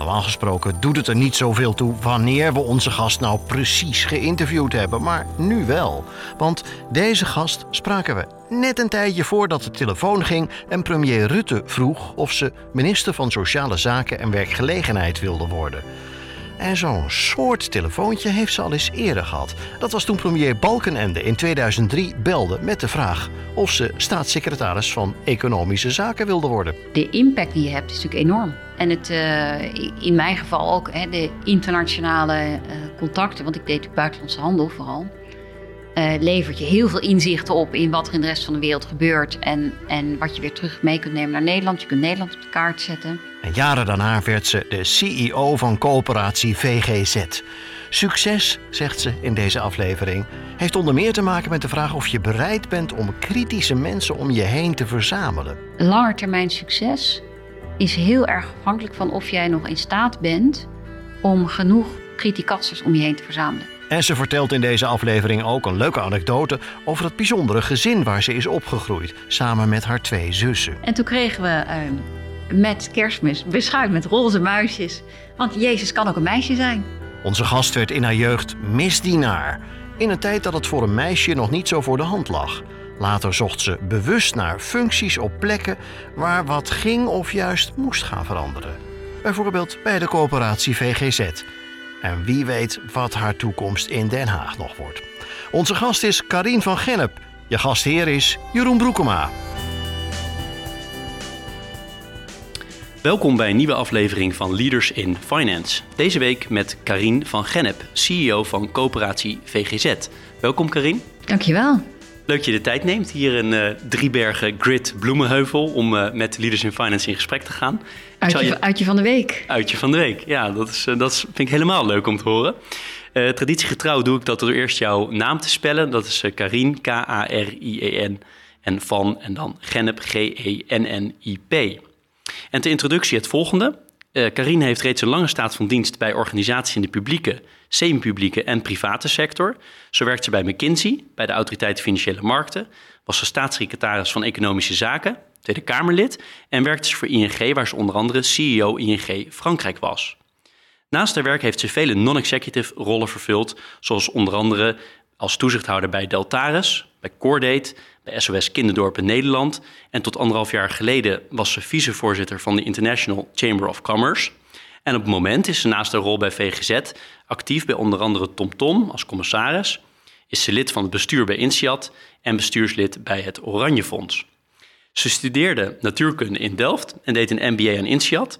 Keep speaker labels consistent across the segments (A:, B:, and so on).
A: Normaal gesproken doet het er niet zoveel toe wanneer we onze gast nou precies geïnterviewd hebben, maar nu wel. Want deze gast spraken we net een tijdje voordat de telefoon ging en premier Rutte vroeg of ze minister van Sociale Zaken en Werkgelegenheid wilde worden. En zo'n soort telefoontje heeft ze al eens eerder gehad. Dat was toen premier Balkenende in 2003 belde met de vraag of ze staatssecretaris van Economische Zaken wilde worden.
B: De impact die je hebt is natuurlijk enorm. En het, uh, in mijn geval ook hè, de internationale uh, contacten, want ik deed buitenlandse handel vooral. Uh, levert je heel veel inzichten op in wat er in de rest van de wereld gebeurt. En, en wat je weer terug mee kunt nemen naar Nederland. Je kunt Nederland op de kaart zetten.
A: En jaren daarna werd ze de CEO van coöperatie VGZ. Succes, zegt ze in deze aflevering, heeft onder meer te maken met de vraag of je bereid bent om kritische mensen om je heen te verzamelen.
B: Langetermijn succes is heel erg afhankelijk van of jij nog in staat bent om genoeg criticassers om je heen te verzamelen.
A: En ze vertelt in deze aflevering ook een leuke anekdote over het bijzondere gezin waar ze is opgegroeid, samen met haar twee zussen.
B: En toen kregen we uh, met kerstmis beschuit met roze muisjes, want Jezus kan ook een meisje zijn.
A: Onze gast werd in haar jeugd misdienaar, in een tijd dat het voor een meisje nog niet zo voor de hand lag. Later zocht ze bewust naar functies op plekken waar wat ging of juist moest gaan veranderen. Bijvoorbeeld bij de coöperatie VGZ. En wie weet wat haar toekomst in Den Haag nog wordt. Onze gast is Karien van Gennep. Je gastheer is Jeroen Broekema.
C: Welkom bij een nieuwe aflevering van Leaders in Finance. Deze week met Karien van Gennep, CEO van coöperatie VGZ. Welkom Karien.
B: Dankjewel.
C: Leuk dat je de tijd neemt hier in uh, Driebergen Grid Bloemenheuvel om uh, met Leaders in Finance in gesprek te gaan.
B: Uitje, je... uitje van de week.
C: Uitje van de week, ja, dat, is, uh, dat is, vind ik helemaal leuk om te horen. traditiegetrouw doe ik dat door eerst jouw naam te spellen. Dat is Karin, K-A-R-I-E-N en van en dan Gennep, G-E-N-N-I-P. En ter introductie het volgende. Karine heeft reeds een lange staat van dienst bij organisaties in de publieke, semi-publieke en private sector. Zo werkt ze bij McKinsey, bij de Autoriteit Financiële Markten, was ze staatssecretaris van Economische Zaken, Tweede Kamerlid en werkte ze voor ING, waar ze onder andere CEO ING Frankrijk was. Naast haar werk heeft ze vele non-executive rollen vervuld, zoals onder andere als toezichthouder bij Deltares, bij Cordate, bij SOS Kinderdorpen Nederland. En tot anderhalf jaar geleden was ze vicevoorzitter van de International Chamber of Commerce. En op het moment is ze naast haar rol bij VGZ actief bij onder andere TomTom Tom als commissaris. Is ze lid van het bestuur bij INSEAD en bestuurslid bij het Oranje Fonds. Ze studeerde natuurkunde in Delft en deed een MBA aan INSEAD.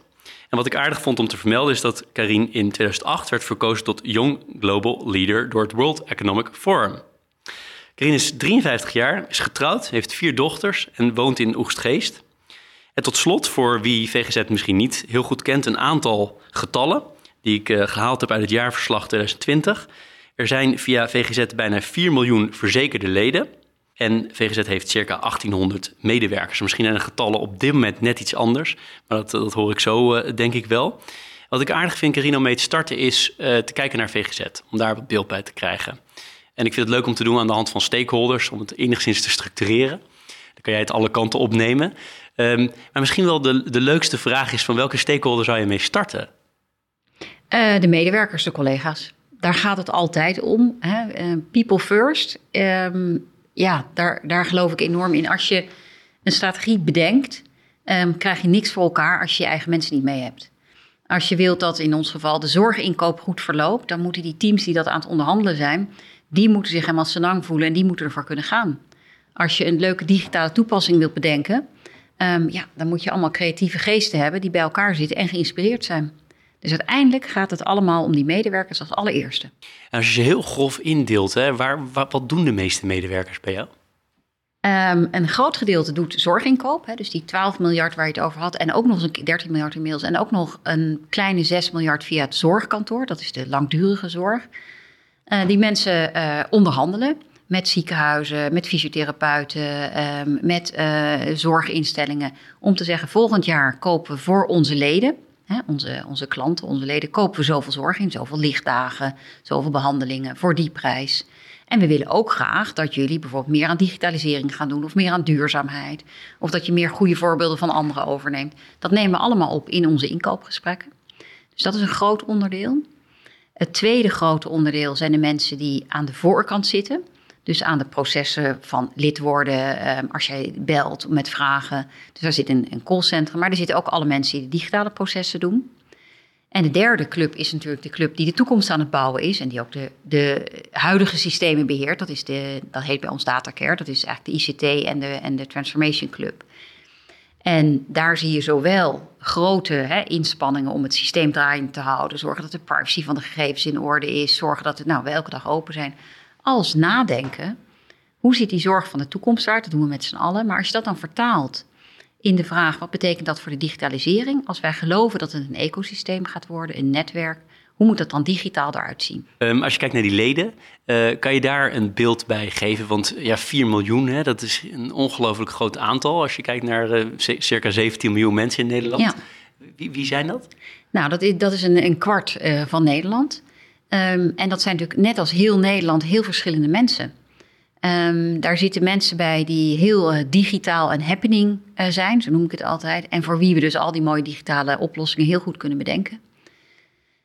C: En wat ik aardig vond om te vermelden is dat Karin in 2008 werd verkozen tot Young Global Leader door het World Economic Forum. Karin is 53 jaar, is getrouwd, heeft vier dochters en woont in Oegstgeest. Tot slot, voor wie VGZ misschien niet heel goed kent, een aantal getallen die ik uh, gehaald heb uit het jaarverslag 2020. Er zijn via VGZ bijna 4 miljoen verzekerde leden. En VGZ heeft circa 1800 medewerkers. Misschien zijn de getallen op dit moment net iets anders, maar dat, dat hoor ik zo, uh, denk ik wel. Wat ik aardig vind, Carino, mee te starten, is uh, te kijken naar VGZ, om daar wat beeld bij te krijgen. En ik vind het leuk om te doen aan de hand van stakeholders, om het enigszins te structureren. Dan kan jij het alle kanten opnemen. Um, maar misschien wel de, de leukste vraag is: van welke stakeholder zou je mee starten?
B: Uh, de medewerkers, de collega's. Daar gaat het altijd om. Hè? Uh, people first. Um, ja, daar, daar geloof ik enorm in. Als je een strategie bedenkt, um, krijg je niks voor elkaar als je je eigen mensen niet mee hebt. Als je wilt dat in ons geval de zorginkoop goed verloopt, dan moeten die teams die dat aan het onderhandelen zijn, die moeten zich helemaal senang voelen en die moeten ervoor kunnen gaan. Als je een leuke digitale toepassing wilt bedenken, um, ja, dan moet je allemaal creatieve geesten hebben die bij elkaar zitten en geïnspireerd zijn. Dus uiteindelijk gaat het allemaal om die medewerkers als allereerste.
C: En als je ze heel grof indeelt, hè, waar, wat, wat doen de meeste medewerkers bij jou?
B: Um, een groot gedeelte doet zorginkoop, hè, dus die 12 miljard waar je het over had, en ook nog eens een 13 miljard inmiddels, en ook nog een kleine 6 miljard via het zorgkantoor, dat is de langdurige zorg. Uh, die mensen uh, onderhandelen met ziekenhuizen, met fysiotherapeuten, um, met uh, zorginstellingen. Om te zeggen, volgend jaar kopen we voor onze leden, hè, onze, onze klanten, onze leden, kopen we zoveel zorg in, zoveel lichtdagen, zoveel behandelingen voor die prijs. En we willen ook graag dat jullie bijvoorbeeld meer aan digitalisering gaan doen of meer aan duurzaamheid. Of dat je meer goede voorbeelden van anderen overneemt. Dat nemen we allemaal op in onze inkoopgesprekken. Dus dat is een groot onderdeel. Het tweede grote onderdeel zijn de mensen die aan de voorkant zitten. Dus aan de processen van lid worden, ehm, als jij belt met vragen. Dus daar zit een, een callcentrum, maar er zitten ook alle mensen die de digitale processen doen. En de derde club is natuurlijk de club die de toekomst aan het bouwen is en die ook de, de huidige systemen beheert. Dat, is de, dat heet bij ons Datacare, dat is eigenlijk de ICT en de, en de Transformation Club. En daar zie je zowel grote hè, inspanningen om het systeem draaiend te houden, zorgen dat de privacy van de gegevens in orde is, zorgen dat het nou, elke dag open zijn, als nadenken. Hoe ziet die zorg van de toekomst eruit? Dat doen we met z'n allen. Maar als je dat dan vertaalt in de vraag: wat betekent dat voor de digitalisering? Als wij geloven dat het een ecosysteem gaat worden, een netwerk, hoe moet dat dan digitaal eruit zien?
C: Um, als je kijkt naar die leden, uh, kan je daar een beeld bij geven? Want ja, 4 miljoen, hè, dat is een ongelooflijk groot aantal. Als je kijkt naar uh, circa 17 miljoen mensen in Nederland. Ja. Wie, wie, zijn dat?
B: Nou, dat is, dat is een, een kwart uh, van Nederland. Um, en dat zijn natuurlijk net als heel Nederland heel verschillende mensen. Um, daar zitten mensen bij die heel uh, digitaal en happening uh, zijn, zo noem ik het altijd. En voor wie we dus al die mooie digitale oplossingen heel goed kunnen bedenken.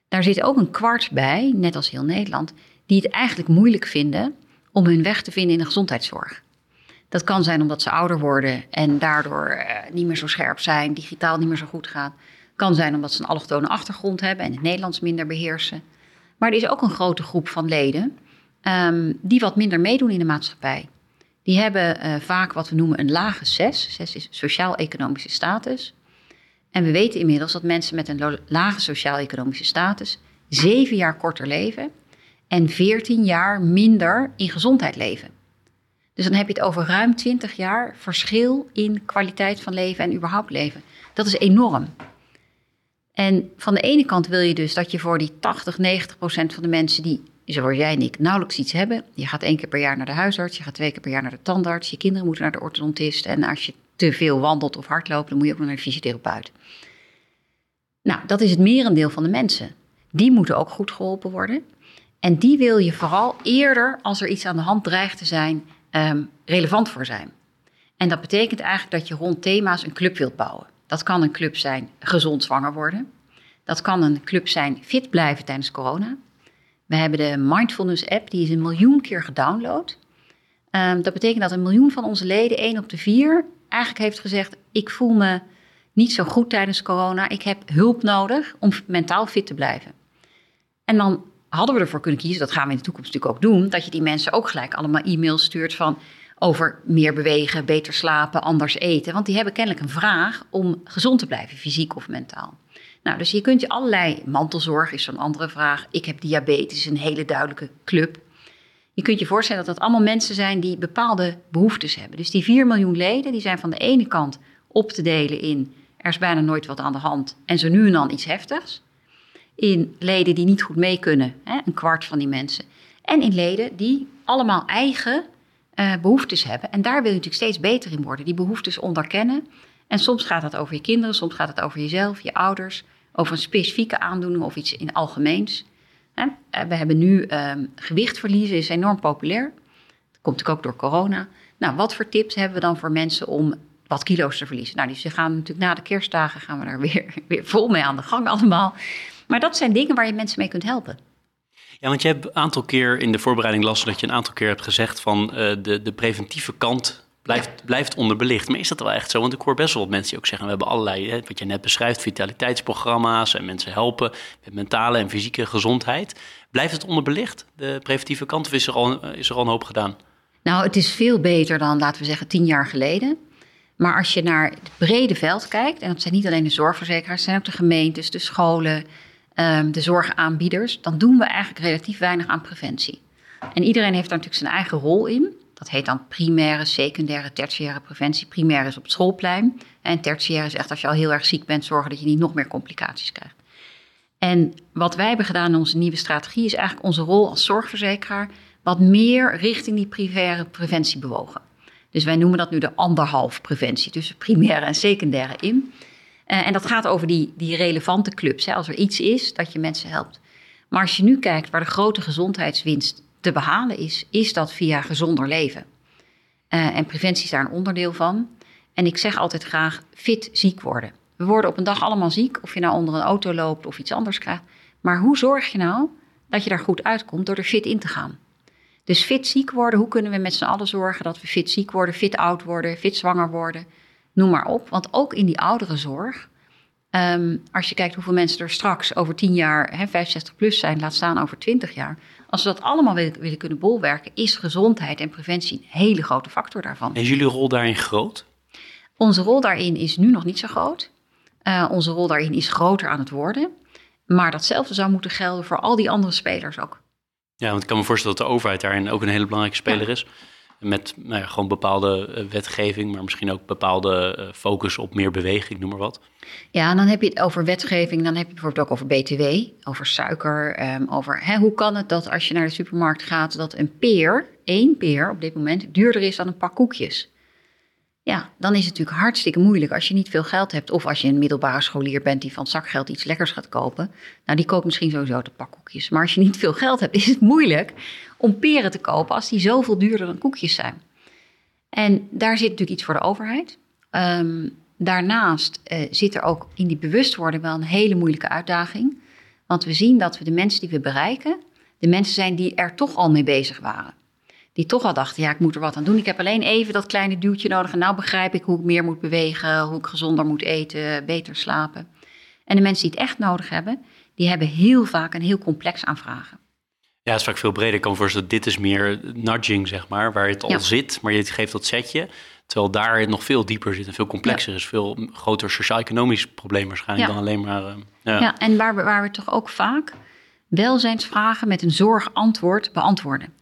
B: Daar zit ook een kwart bij, net als heel Nederland, die het eigenlijk moeilijk vinden om hun weg te vinden in de gezondheidszorg. Dat kan zijn omdat ze ouder worden en daardoor uh, niet meer zo scherp zijn, digitaal niet meer zo goed gaat. Kan zijn omdat ze een allochtone achtergrond hebben en het Nederlands minder beheersen. Maar er is ook een grote groep van leden um, die wat minder meedoen in de maatschappij. Die hebben uh, vaak wat we noemen een lage SES. SES is sociaal-economische status. En we weten inmiddels dat mensen met een lage sociaal-economische status zeven jaar korter leven en veertien jaar minder in gezondheid leven. Dus dan heb je het over ruim 20 jaar verschil in kwaliteit van leven en überhaupt leven. Dat is enorm. En van de ene kant wil je dus dat je voor die 80, 90 procent van de mensen die, zoals jij en ik, nauwelijks iets hebben. Je gaat één keer per jaar naar de huisarts, je gaat twee keer per jaar naar de tandarts, je kinderen moeten naar de orthodontist. En als je te veel wandelt of hardloopt, dan moet je ook nog naar de fysiotherapeut. Nou, dat is het merendeel van de mensen. Die moeten ook goed geholpen worden. En die wil je vooral eerder, als er iets aan de hand dreigt te zijn, um, relevant voor zijn. En dat betekent eigenlijk dat je rond thema's een club wilt bouwen. Dat kan een club zijn gezond zwanger worden. Dat kan een club zijn fit blijven tijdens corona. We hebben de Mindfulness app, die is een miljoen keer gedownload. Um, dat betekent dat een miljoen van onze leden, één op de vier, eigenlijk heeft gezegd: Ik voel me niet zo goed tijdens corona. Ik heb hulp nodig om mentaal fit te blijven. En dan hadden we ervoor kunnen kiezen, dat gaan we in de toekomst natuurlijk ook doen, dat je die mensen ook gelijk allemaal e-mails stuurt van over meer bewegen, beter slapen, anders eten. Want die hebben kennelijk een vraag om gezond te blijven, fysiek of mentaal. Nou, dus je kunt je allerlei, mantelzorg is zo'n andere vraag. Ik heb diabetes, een hele duidelijke club. Je kunt je voorstellen dat dat allemaal mensen zijn die bepaalde behoeftes hebben. Dus die 4 miljoen leden, die zijn van de ene kant op te delen in er is bijna nooit wat aan de hand en zo nu en dan iets heftigs. In leden die niet goed mee kunnen, hè, een kwart van die mensen. En in leden die allemaal eigen uh, behoeftes hebben. En daar wil je natuurlijk steeds beter in worden, die behoeftes onderkennen. En soms gaat dat over je kinderen, soms gaat het over jezelf, je ouders, over een specifieke aandoening of iets in algemeens. Uh, we hebben nu uh, gewicht verliezen, is enorm populair. Dat komt natuurlijk ook door corona. Nou, wat voor tips hebben we dan voor mensen om wat kilo's te verliezen? Nou, ze gaan natuurlijk na de kerstdagen gaan we daar weer, weer vol mee aan de gang allemaal. Maar dat zijn dingen waar je mensen mee kunt helpen.
C: Ja, want je hebt een aantal keer in de voorbereiding las dat je een aantal keer hebt gezegd van uh, de, de preventieve kant blijft, ja. blijft onderbelicht. Maar is dat wel echt zo? Want ik hoor best wel wat mensen die ook zeggen, we hebben allerlei, hè, wat je net beschrijft, vitaliteitsprogramma's en mensen helpen met mentale en fysieke gezondheid. Blijft het onderbelicht, de preventieve kant, of is er al, is er al een hoop gedaan?
B: Nou, het is veel beter dan, laten we zeggen, tien jaar geleden. Maar als je naar het brede veld kijkt, en dat zijn niet alleen de zorgverzekeraars, het zijn ook de gemeentes, de scholen, um, de zorgaanbieders, dan doen we eigenlijk relatief weinig aan preventie. En iedereen heeft daar natuurlijk zijn eigen rol in. Dat heet dan primaire, secundaire, tertiaire preventie. Primair is op het schoolplein. En tertiair is echt als je al heel erg ziek bent, zorgen dat je niet nog meer complicaties krijgt. En wat wij hebben gedaan in onze nieuwe strategie is eigenlijk onze rol als zorgverzekeraar wat meer richting die primaire preventie bewogen. Dus wij noemen dat nu de anderhalf preventie, tussen primaire en secundaire in. Uh, en dat gaat over die, die relevante clubs. Hè, als er iets is dat je mensen helpt. Maar als je nu kijkt waar de grote gezondheidswinst te behalen is, is dat via gezonder leven. Uh, en preventie is daar een onderdeel van. En ik zeg altijd graag fit ziek worden. We worden op een dag allemaal ziek, of je nou onder een auto loopt of iets anders krijgt. Maar hoe zorg je nou dat je daar goed uitkomt door er fit in te gaan? Dus fit ziek worden, hoe kunnen we met z'n allen zorgen dat we fit ziek worden, fit oud worden, fit zwanger worden, noem maar op. Want ook in die ouderenzorg, um, als je kijkt hoeveel mensen er straks over 10 jaar, hè, 65 plus zijn, laat staan over 20 jaar. Als we dat allemaal willen, willen kunnen bolwerken, is gezondheid en preventie een hele grote factor daarvan.
C: Is jullie rol daarin groot?
B: Onze rol daarin is nu nog niet zo groot. Uh, onze rol daarin is groter aan het worden. Maar datzelfde zou moeten gelden voor al die andere spelers ook.
C: Ja, want ik kan me voorstellen dat de overheid daarin ook een hele belangrijke speler is. Met nou ja, gewoon bepaalde uh, wetgeving, maar misschien ook bepaalde uh, focus op meer beweging, noem maar wat.
B: Ja, en dan heb je het over wetgeving, dan heb je bijvoorbeeld ook over BTW, over suiker, um, over hè, hoe kan het dat als je naar de supermarkt gaat, dat een peer, één peer op dit moment, duurder is dan een pak koekjes. Ja, dan is het natuurlijk hartstikke moeilijk als je niet veel geld hebt. Of als je een middelbare scholier bent die van zakgeld iets lekkers gaat kopen. Nou, die koopt misschien sowieso de pakkoekjes. Maar als je niet veel geld hebt, is het moeilijk om peren te kopen als die zoveel duurder dan koekjes zijn. En daar zit natuurlijk iets voor de overheid. Um, daarnaast uh, zit er ook in die bewustwording wel een hele moeilijke uitdaging. Want we zien dat we de mensen die we bereiken, de mensen zijn die er toch al mee bezig waren die toch al dachten, ja, ik moet er wat aan doen. Ik heb alleen even dat kleine duwtje nodig en nou begrijp ik hoe ik meer moet bewegen, hoe ik gezonder moet eten, beter slapen. En de mensen die het echt nodig hebben, die hebben heel vaak een heel complex aanvragen.
C: Ja, het is vaak veel breder. Ik kan me voorstellen, dit is meer nudging, zeg maar, waar het al ja. zit, maar je geeft dat setje. Terwijl daar het nog veel dieper zit en veel complexer ja. is. Veel groter sociaal-economisch probleem waarschijnlijk ja. dan alleen maar... Uh,
B: ja. ja, en waar we, waar we toch ook vaak welzijnsvragen met een zorgantwoord beantwoorden.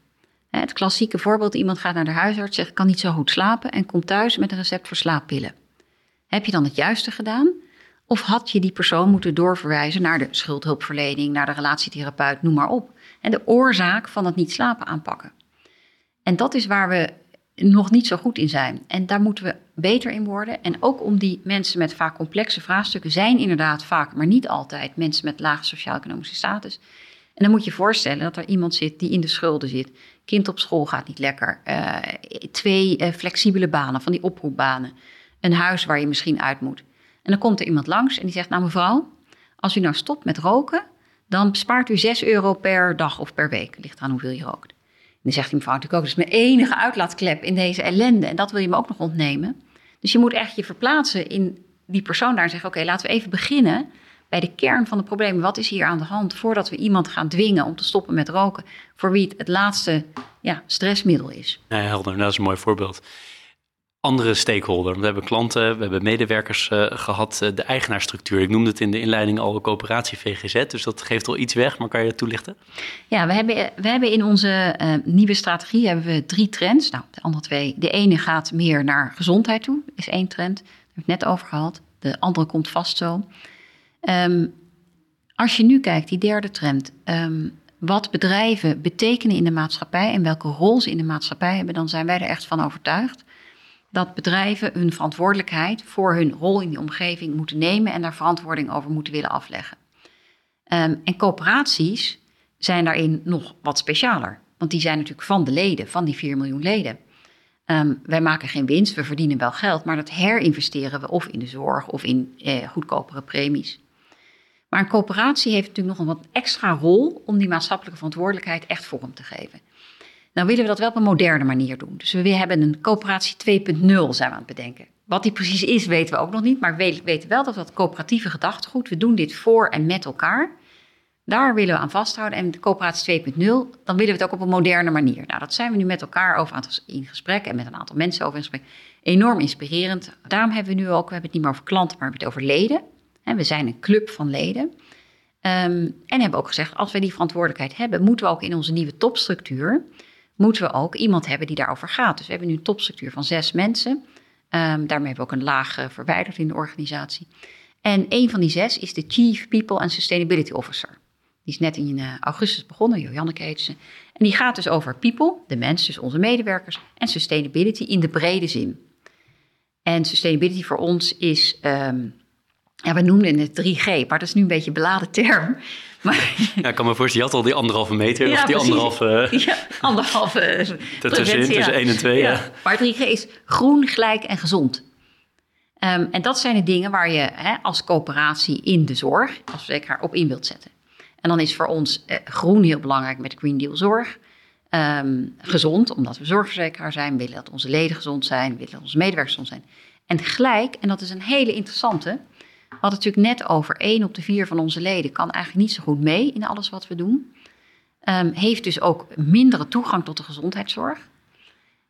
B: Het klassieke voorbeeld, iemand gaat naar de huisarts, zegt kan niet zo goed slapen en komt thuis met een recept voor slaappillen. Heb je dan het juiste gedaan? Of had je die persoon moeten doorverwijzen naar de schuldhulpverlening, naar de relatietherapeut, noem maar op. En de oorzaak van het niet slapen aanpakken. En dat is waar we nog niet zo goed in zijn. En daar moeten we beter in worden. En ook om die mensen met vaak complexe vraagstukken zijn inderdaad vaak, maar niet altijd, mensen met lage sociaal-economische status. En dan moet je voorstellen dat er iemand zit die in de schulden zit. Kind op school gaat niet lekker. Uh, twee uh, flexibele banen, van die oproepbanen. Een huis waar je misschien uit moet. En dan komt er iemand langs en die zegt: Nou, mevrouw, als u nou stopt met roken, dan bespaart u 6 euro per dag of per week. Ligt aan hoeveel je rookt. En dan zegt die mevrouw natuurlijk ook: Dat is mijn enige uitlaatklep in deze ellende. En dat wil je me ook nog ontnemen. Dus je moet echt je verplaatsen in die persoon daar en zeggen: Oké, laten we even beginnen bij de kern van de problemen. Wat is hier aan de hand voordat we iemand gaan dwingen om te stoppen met roken, voor wie het het laatste ja, stressmiddel is?
C: Ja, helder, dat is een mooi voorbeeld. Andere stakeholder. We hebben klanten, we hebben medewerkers uh, gehad, uh, de eigenaarstructuur. Ik noemde het in de inleiding al coöperatie VGZ, dus dat geeft al iets weg, maar kan je het toelichten?
B: Ja, we hebben, we hebben in onze uh, nieuwe strategie hebben we drie trends. Nou, de andere twee. De ene gaat meer naar gezondheid toe, is één trend. Daar heb ik net over gehad. De andere komt vast zo. Um, als je nu kijkt, die derde trend, um, wat bedrijven betekenen in de maatschappij en welke rol ze in de maatschappij hebben, dan zijn wij er echt van overtuigd dat bedrijven hun verantwoordelijkheid voor hun rol in die omgeving moeten nemen en daar verantwoording over moeten willen afleggen. Um, en coöperaties zijn daarin nog wat specialer, want die zijn natuurlijk van de leden, van die 4 miljoen leden. Wij maken geen winst, we verdienen wel geld, maar dat herinvesteren we of in de zorg of in eh, goedkopere premies. Maar een coöperatie heeft natuurlijk nog een wat extra rol om die maatschappelijke verantwoordelijkheid echt vorm te geven. Nou willen we dat wel op een moderne manier doen. Dus we hebben een coöperatie 2.0 zijn we aan het bedenken. Wat die precies is, weten we ook nog niet. Maar we weten wel dat dat coöperatieve gedachtegoed, we doen dit voor en met elkaar. Daar willen we aan vasthouden. En de coöperatie 2.0, dan willen we het ook op een moderne manier. Nou, dat zijn we nu met elkaar over in gesprek en met een aantal mensen over in gesprek. Enorm inspirerend. Daarom hebben we nu ook, we hebben het niet meer over klanten, maar we hebben het over leden. We zijn een club van leden. Um, en hebben ook gezegd, als wij die verantwoordelijkheid hebben, moeten we ook in onze nieuwe topstructuur, moeten we ook iemand hebben die daarover gaat. Dus we hebben nu een topstructuur van zes mensen. Um, daarmee hebben we ook een laag uh, verwijderd in de organisatie. En een van die zes is de Chief People and Sustainability Officer. Die is net in uh, augustus begonnen, Joanneke heet ze. En die gaat dus over people, de mensen, dus onze medewerkers, en sustainability in de brede zin. En sustainability voor ons is, um, ja, we noemden het 3G, maar dat is nu een beetje een beladen term.
C: Maar, ja, ik kan me voorstellen, je had al die anderhalve meter, ja, of die anderhalve...
B: Ja, anderhalve
C: Tussenin, tussen 1 en 2, ja. ja.
B: Maar 3G is groen, gelijk en gezond. Um, en dat zijn de dingen waar je hè, als coöperatie in de zorg, als verzekeraar, op in wilt zetten. En dan is voor ons eh, groen heel belangrijk met Green Deal Zorg. Um, gezond, omdat we zorgverzekeraar zijn, willen dat onze leden gezond zijn, willen dat onze medewerkers gezond zijn. En gelijk, en dat is een hele interessante, we hadden natuurlijk net over één op de vier van onze leden kan eigenlijk niet zo goed mee in alles wat we doen. Um, heeft dus ook mindere toegang tot de gezondheidszorg.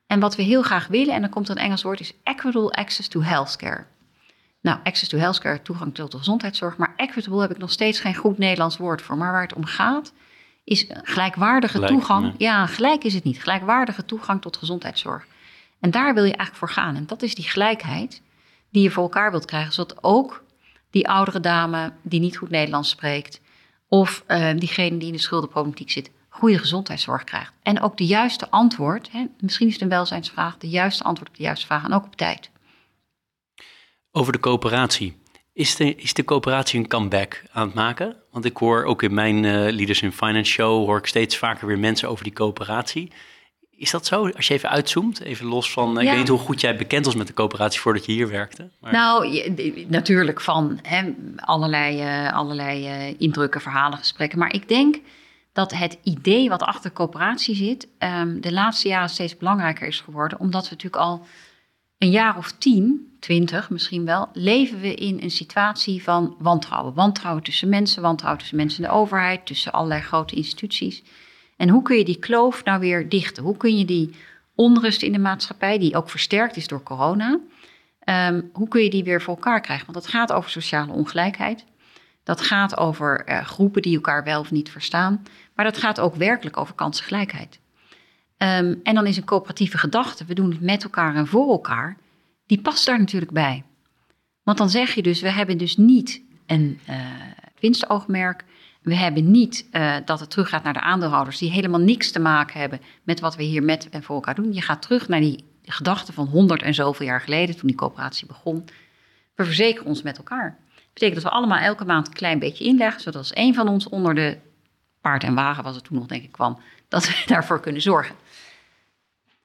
B: En wat we heel graag willen, en dan komt een Engels woord, is equitable access to healthcare. Nou, access to healthcare, toegang tot de gezondheidszorg. Maar equitable heb ik nog steeds geen goed Nederlands woord voor. Maar waar het om gaat, is gelijkwaardige toegang. Ja. gelijk is het niet. Gelijkwaardige toegang tot gezondheidszorg. En daar wil je eigenlijk voor gaan. En dat is die gelijkheid die je voor elkaar wilt krijgen. Zodat ook die oudere dame die niet goed Nederlands spreekt. Of uh, diegene die in de schuldenproblematiek zit, goede gezondheidszorg krijgt. En ook de juiste antwoord, hè, misschien is het een welzijnsvraag, de juiste antwoord op de juiste vraag en ook op tijd.
C: Over de coöperatie. Is de, is de coöperatie een comeback aan het maken? Want ik hoor ook in mijn uh, Leaders in Finance show, hoor ik steeds vaker weer mensen over die coöperatie. Is dat zo? Als je even uitzoomt, even los van, ik weet niet hoe goed jij bekend was met de coöperatie voordat je hier werkte.
B: Maar... Nou, je, natuurlijk van hè, allerlei, uh, allerlei uh, indrukken, verhalen, gesprekken. Maar ik denk dat het idee wat achter coöperatie zit, um, de laatste jaren steeds belangrijker is geworden. Omdat we natuurlijk al een jaar of tien, twintig misschien wel, leven we in een situatie van wantrouwen. Wantrouwen tussen mensen, wantrouwen tussen mensen en de overheid, tussen allerlei grote instituties. En hoe kun je die kloof nou weer dichten? Hoe kun je die onrust in de maatschappij, die ook versterkt is door corona, um, hoe kun je die weer voor elkaar krijgen? Want het gaat over sociale ongelijkheid. Dat gaat over uh, groepen die elkaar wel of niet verstaan. Maar dat gaat ook werkelijk over kansengelijkheid. Um, en dan is een coöperatieve gedachte, we doen het met elkaar en voor elkaar, die past daar natuurlijk bij. Want dan zeg je dus, we hebben dus niet een uh, winstoogmerk. We hebben niet uh, dat het teruggaat naar de aandeelhouders die helemaal niks te maken hebben met wat we hier met en voor elkaar doen. Je gaat terug naar die gedachte van honderd en zoveel jaar geleden, toen die coöperatie begon. We verzekeren ons met elkaar. Dat betekent dat we allemaal elke maand een klein beetje inleggen, zodat als één van ons onder de paard en wagen, was het toen nog denk ik kwam, dat we daarvoor kunnen zorgen.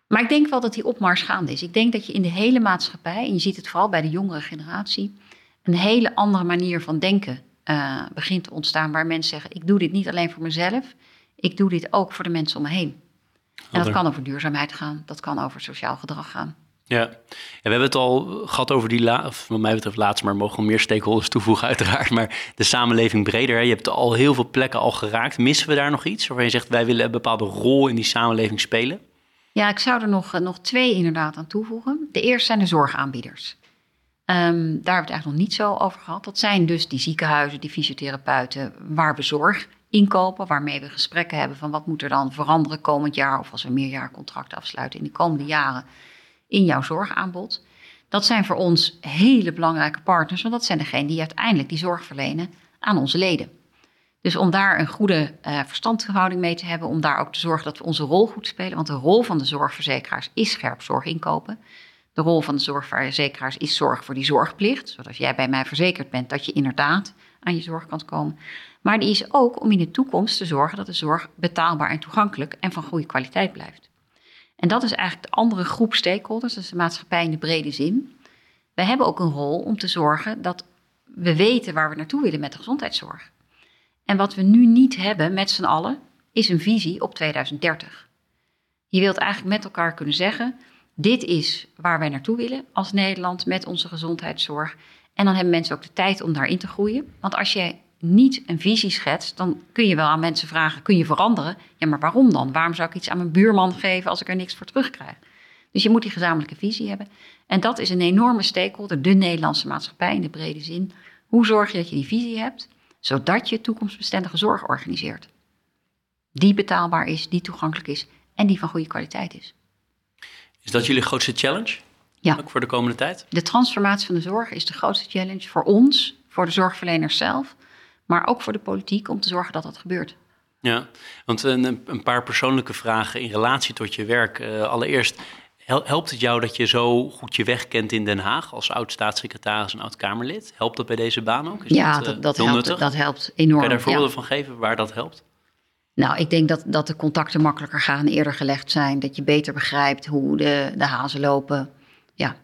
B: Maar ik denk wel dat die opmars gaande is. Ik denk dat je in de hele maatschappij, en je ziet het vooral bij de jongere generatie, een hele andere manier van denken uh, begint te ontstaan. Waar mensen zeggen: Ik doe dit niet alleen voor mezelf, ik doe dit ook voor de mensen om me heen. En dat kan over duurzaamheid gaan, dat kan over sociaal gedrag gaan.
C: Ja. ja, we hebben het al gehad over die, la of wat mij betreft laatst, maar mogen meer stakeholders toevoegen uiteraard. Maar de samenleving breder, je hebt al heel veel plekken al geraakt. Missen we daar nog iets waarvan je zegt, wij willen een bepaalde rol in die samenleving spelen?
B: Ja, ik zou er nog, eh, nog twee inderdaad aan toevoegen. De eerste zijn de zorgaanbieders. Um, daar hebben we het eigenlijk nog niet zo over gehad. Dat zijn dus die ziekenhuizen, die fysiotherapeuten, waar we zorg inkopen, waarmee we gesprekken hebben van wat moet er dan veranderen komend jaar of als we meerjaarcontracten afsluiten in de komende jaren in jouw zorgaanbod. Dat zijn voor ons hele belangrijke partners, want dat zijn degenen die uiteindelijk die zorg verlenen aan onze leden. Dus om daar een goede uh, verstandhouding mee te hebben, om daar ook te zorgen dat we onze rol goed spelen. Want de rol van de zorgverzekeraars is scherp zorg inkopen. De rol van de zorgverzekeraars is zorg voor die zorgplicht. Zodat jij bij mij verzekerd bent, dat je inderdaad aan je zorg kan komen. Maar die is ook om in de toekomst te zorgen dat de zorg betaalbaar en toegankelijk en van goede kwaliteit blijft. En dat is eigenlijk de andere groep stakeholders, dat is de maatschappij in de brede zin. We hebben ook een rol om te zorgen dat we weten waar we naartoe willen met de gezondheidszorg. En wat we nu niet hebben met z'n allen, is een visie op 2030. Je wilt eigenlijk met elkaar kunnen zeggen: dit is waar wij naartoe willen als Nederland met onze gezondheidszorg. En dan hebben mensen ook de tijd om daarin te groeien. Want als je niet een visie schetst, dan kun je wel aan mensen vragen: kun je veranderen? Ja, maar waarom dan? Waarom zou ik iets aan mijn buurman geven als ik er niks voor terugkrijg? Dus je moet die gezamenlijke visie hebben. En dat is een enorme stakeholder, de Nederlandse maatschappij in de brede zin. Hoe zorg je dat je die visie hebt? zodat je toekomstbestendige zorg organiseert. Die betaalbaar is, die toegankelijk is en die van goede kwaliteit is.
C: Is dat jullie grootste challenge?
B: Ja.
C: Ook voor de komende tijd?
B: De transformatie van de zorg is de grootste challenge voor ons voor de zorgverleners zelf, maar ook voor de politiek om te zorgen dat dat gebeurt.
C: Ja, want een, een paar persoonlijke vragen in relatie tot je werk. Uh, allereerst, helpt het jou dat je zo goed je weg kent in Den Haag als oud-staatssecretaris en oud-Kamerlid? Helpt dat bij deze baan ook?
B: Is ja, dat, dat, dat helpt, dat helpt enorm.
C: Kan je daar voorbeelden van geven waar dat helpt?
B: Nou, ik denk dat, dat de contacten makkelijker gaan, eerder gelegd zijn. Dat je beter begrijpt hoe de, de hazen lopen. Ja,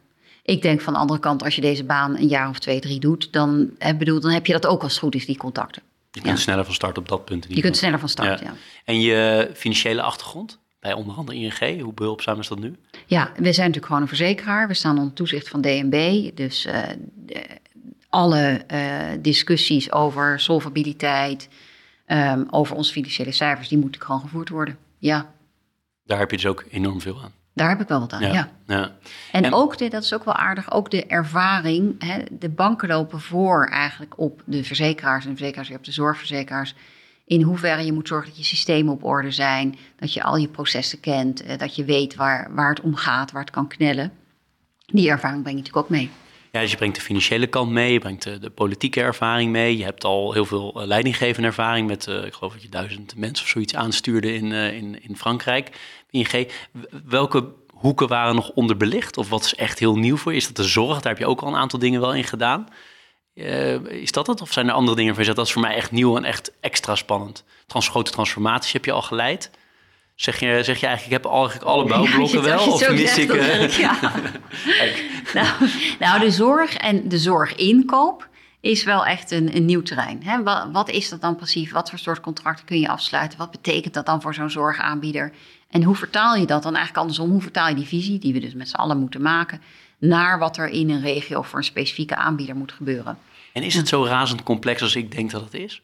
B: ik denk van de andere kant, als je deze baan een jaar of twee, drie doet, dan, hè, bedoel, dan heb je dat ook als het goed is, die contacten.
C: Je kunt sneller van start op dat punt.
B: Je kunt sneller van start, ja.
C: En je financiële achtergrond? Bij onder andere ING, hoe behulpzaam is dat nu?
B: Ja, we zijn natuurlijk gewoon een verzekeraar. We staan onder toezicht van DNB. Dus uh, alle uh, discussies over solvabiliteit, um, over onze financiële cijfers, die moeten gewoon gevoerd worden. Ja.
C: Daar heb je dus ook enorm veel aan.
B: Daar heb ik wel wat aan, ja. ja. En, ook, de, dat is ook wel aardig, ook de ervaring. Hè, de banken lopen voor eigenlijk op de verzekeraars en de verzekeraars weer op de zorgverzekeraars. In hoeverre je moet zorgen dat je systemen op orde zijn, dat je al je processen kent, eh, dat je weet waar, waar het om gaat, waar het kan knellen. Die ervaring breng je natuurlijk ook mee.
C: Ja, dus je brengt de financiële kant mee, je brengt de, politieke ervaring mee. Je hebt al heel veel uh, leidinggevende ervaring met, uh, ik geloof dat je duizend mensen of zoiets aanstuurde in, uh, in, in Frankrijk. ING. Welke hoeken waren nog onderbelicht? Of wat is echt heel nieuw voor je? Is dat de zorg? Daar heb je ook al een aantal dingen wel in gedaan. is dat het? Of zijn er andere dingen van je Dat is voor mij echt nieuw en echt extra spannend. Trans grote transformaties heb je al geleid. Zeg je, zeg je eigenlijk, ik heb eigenlijk alle bouwblokken wel? Of mis ik... ja.
B: nou, nou, de zorg en de zorginkoop is wel echt een, een nieuw terrein. Hè? Wat, wat, is dat dan precies? Wat voor soort contracten kun je afsluiten? Wat betekent dat dan voor zo'n zorgaanbieder? En hoe vertaal je dat dan eigenlijk andersom? Hoe vertaal je die visie, die we dus met z'n allen moeten maken, naar wat er in een regio voor een specifieke aanbieder moet gebeuren?
C: En is het zo razend complex als ik denk dat het is?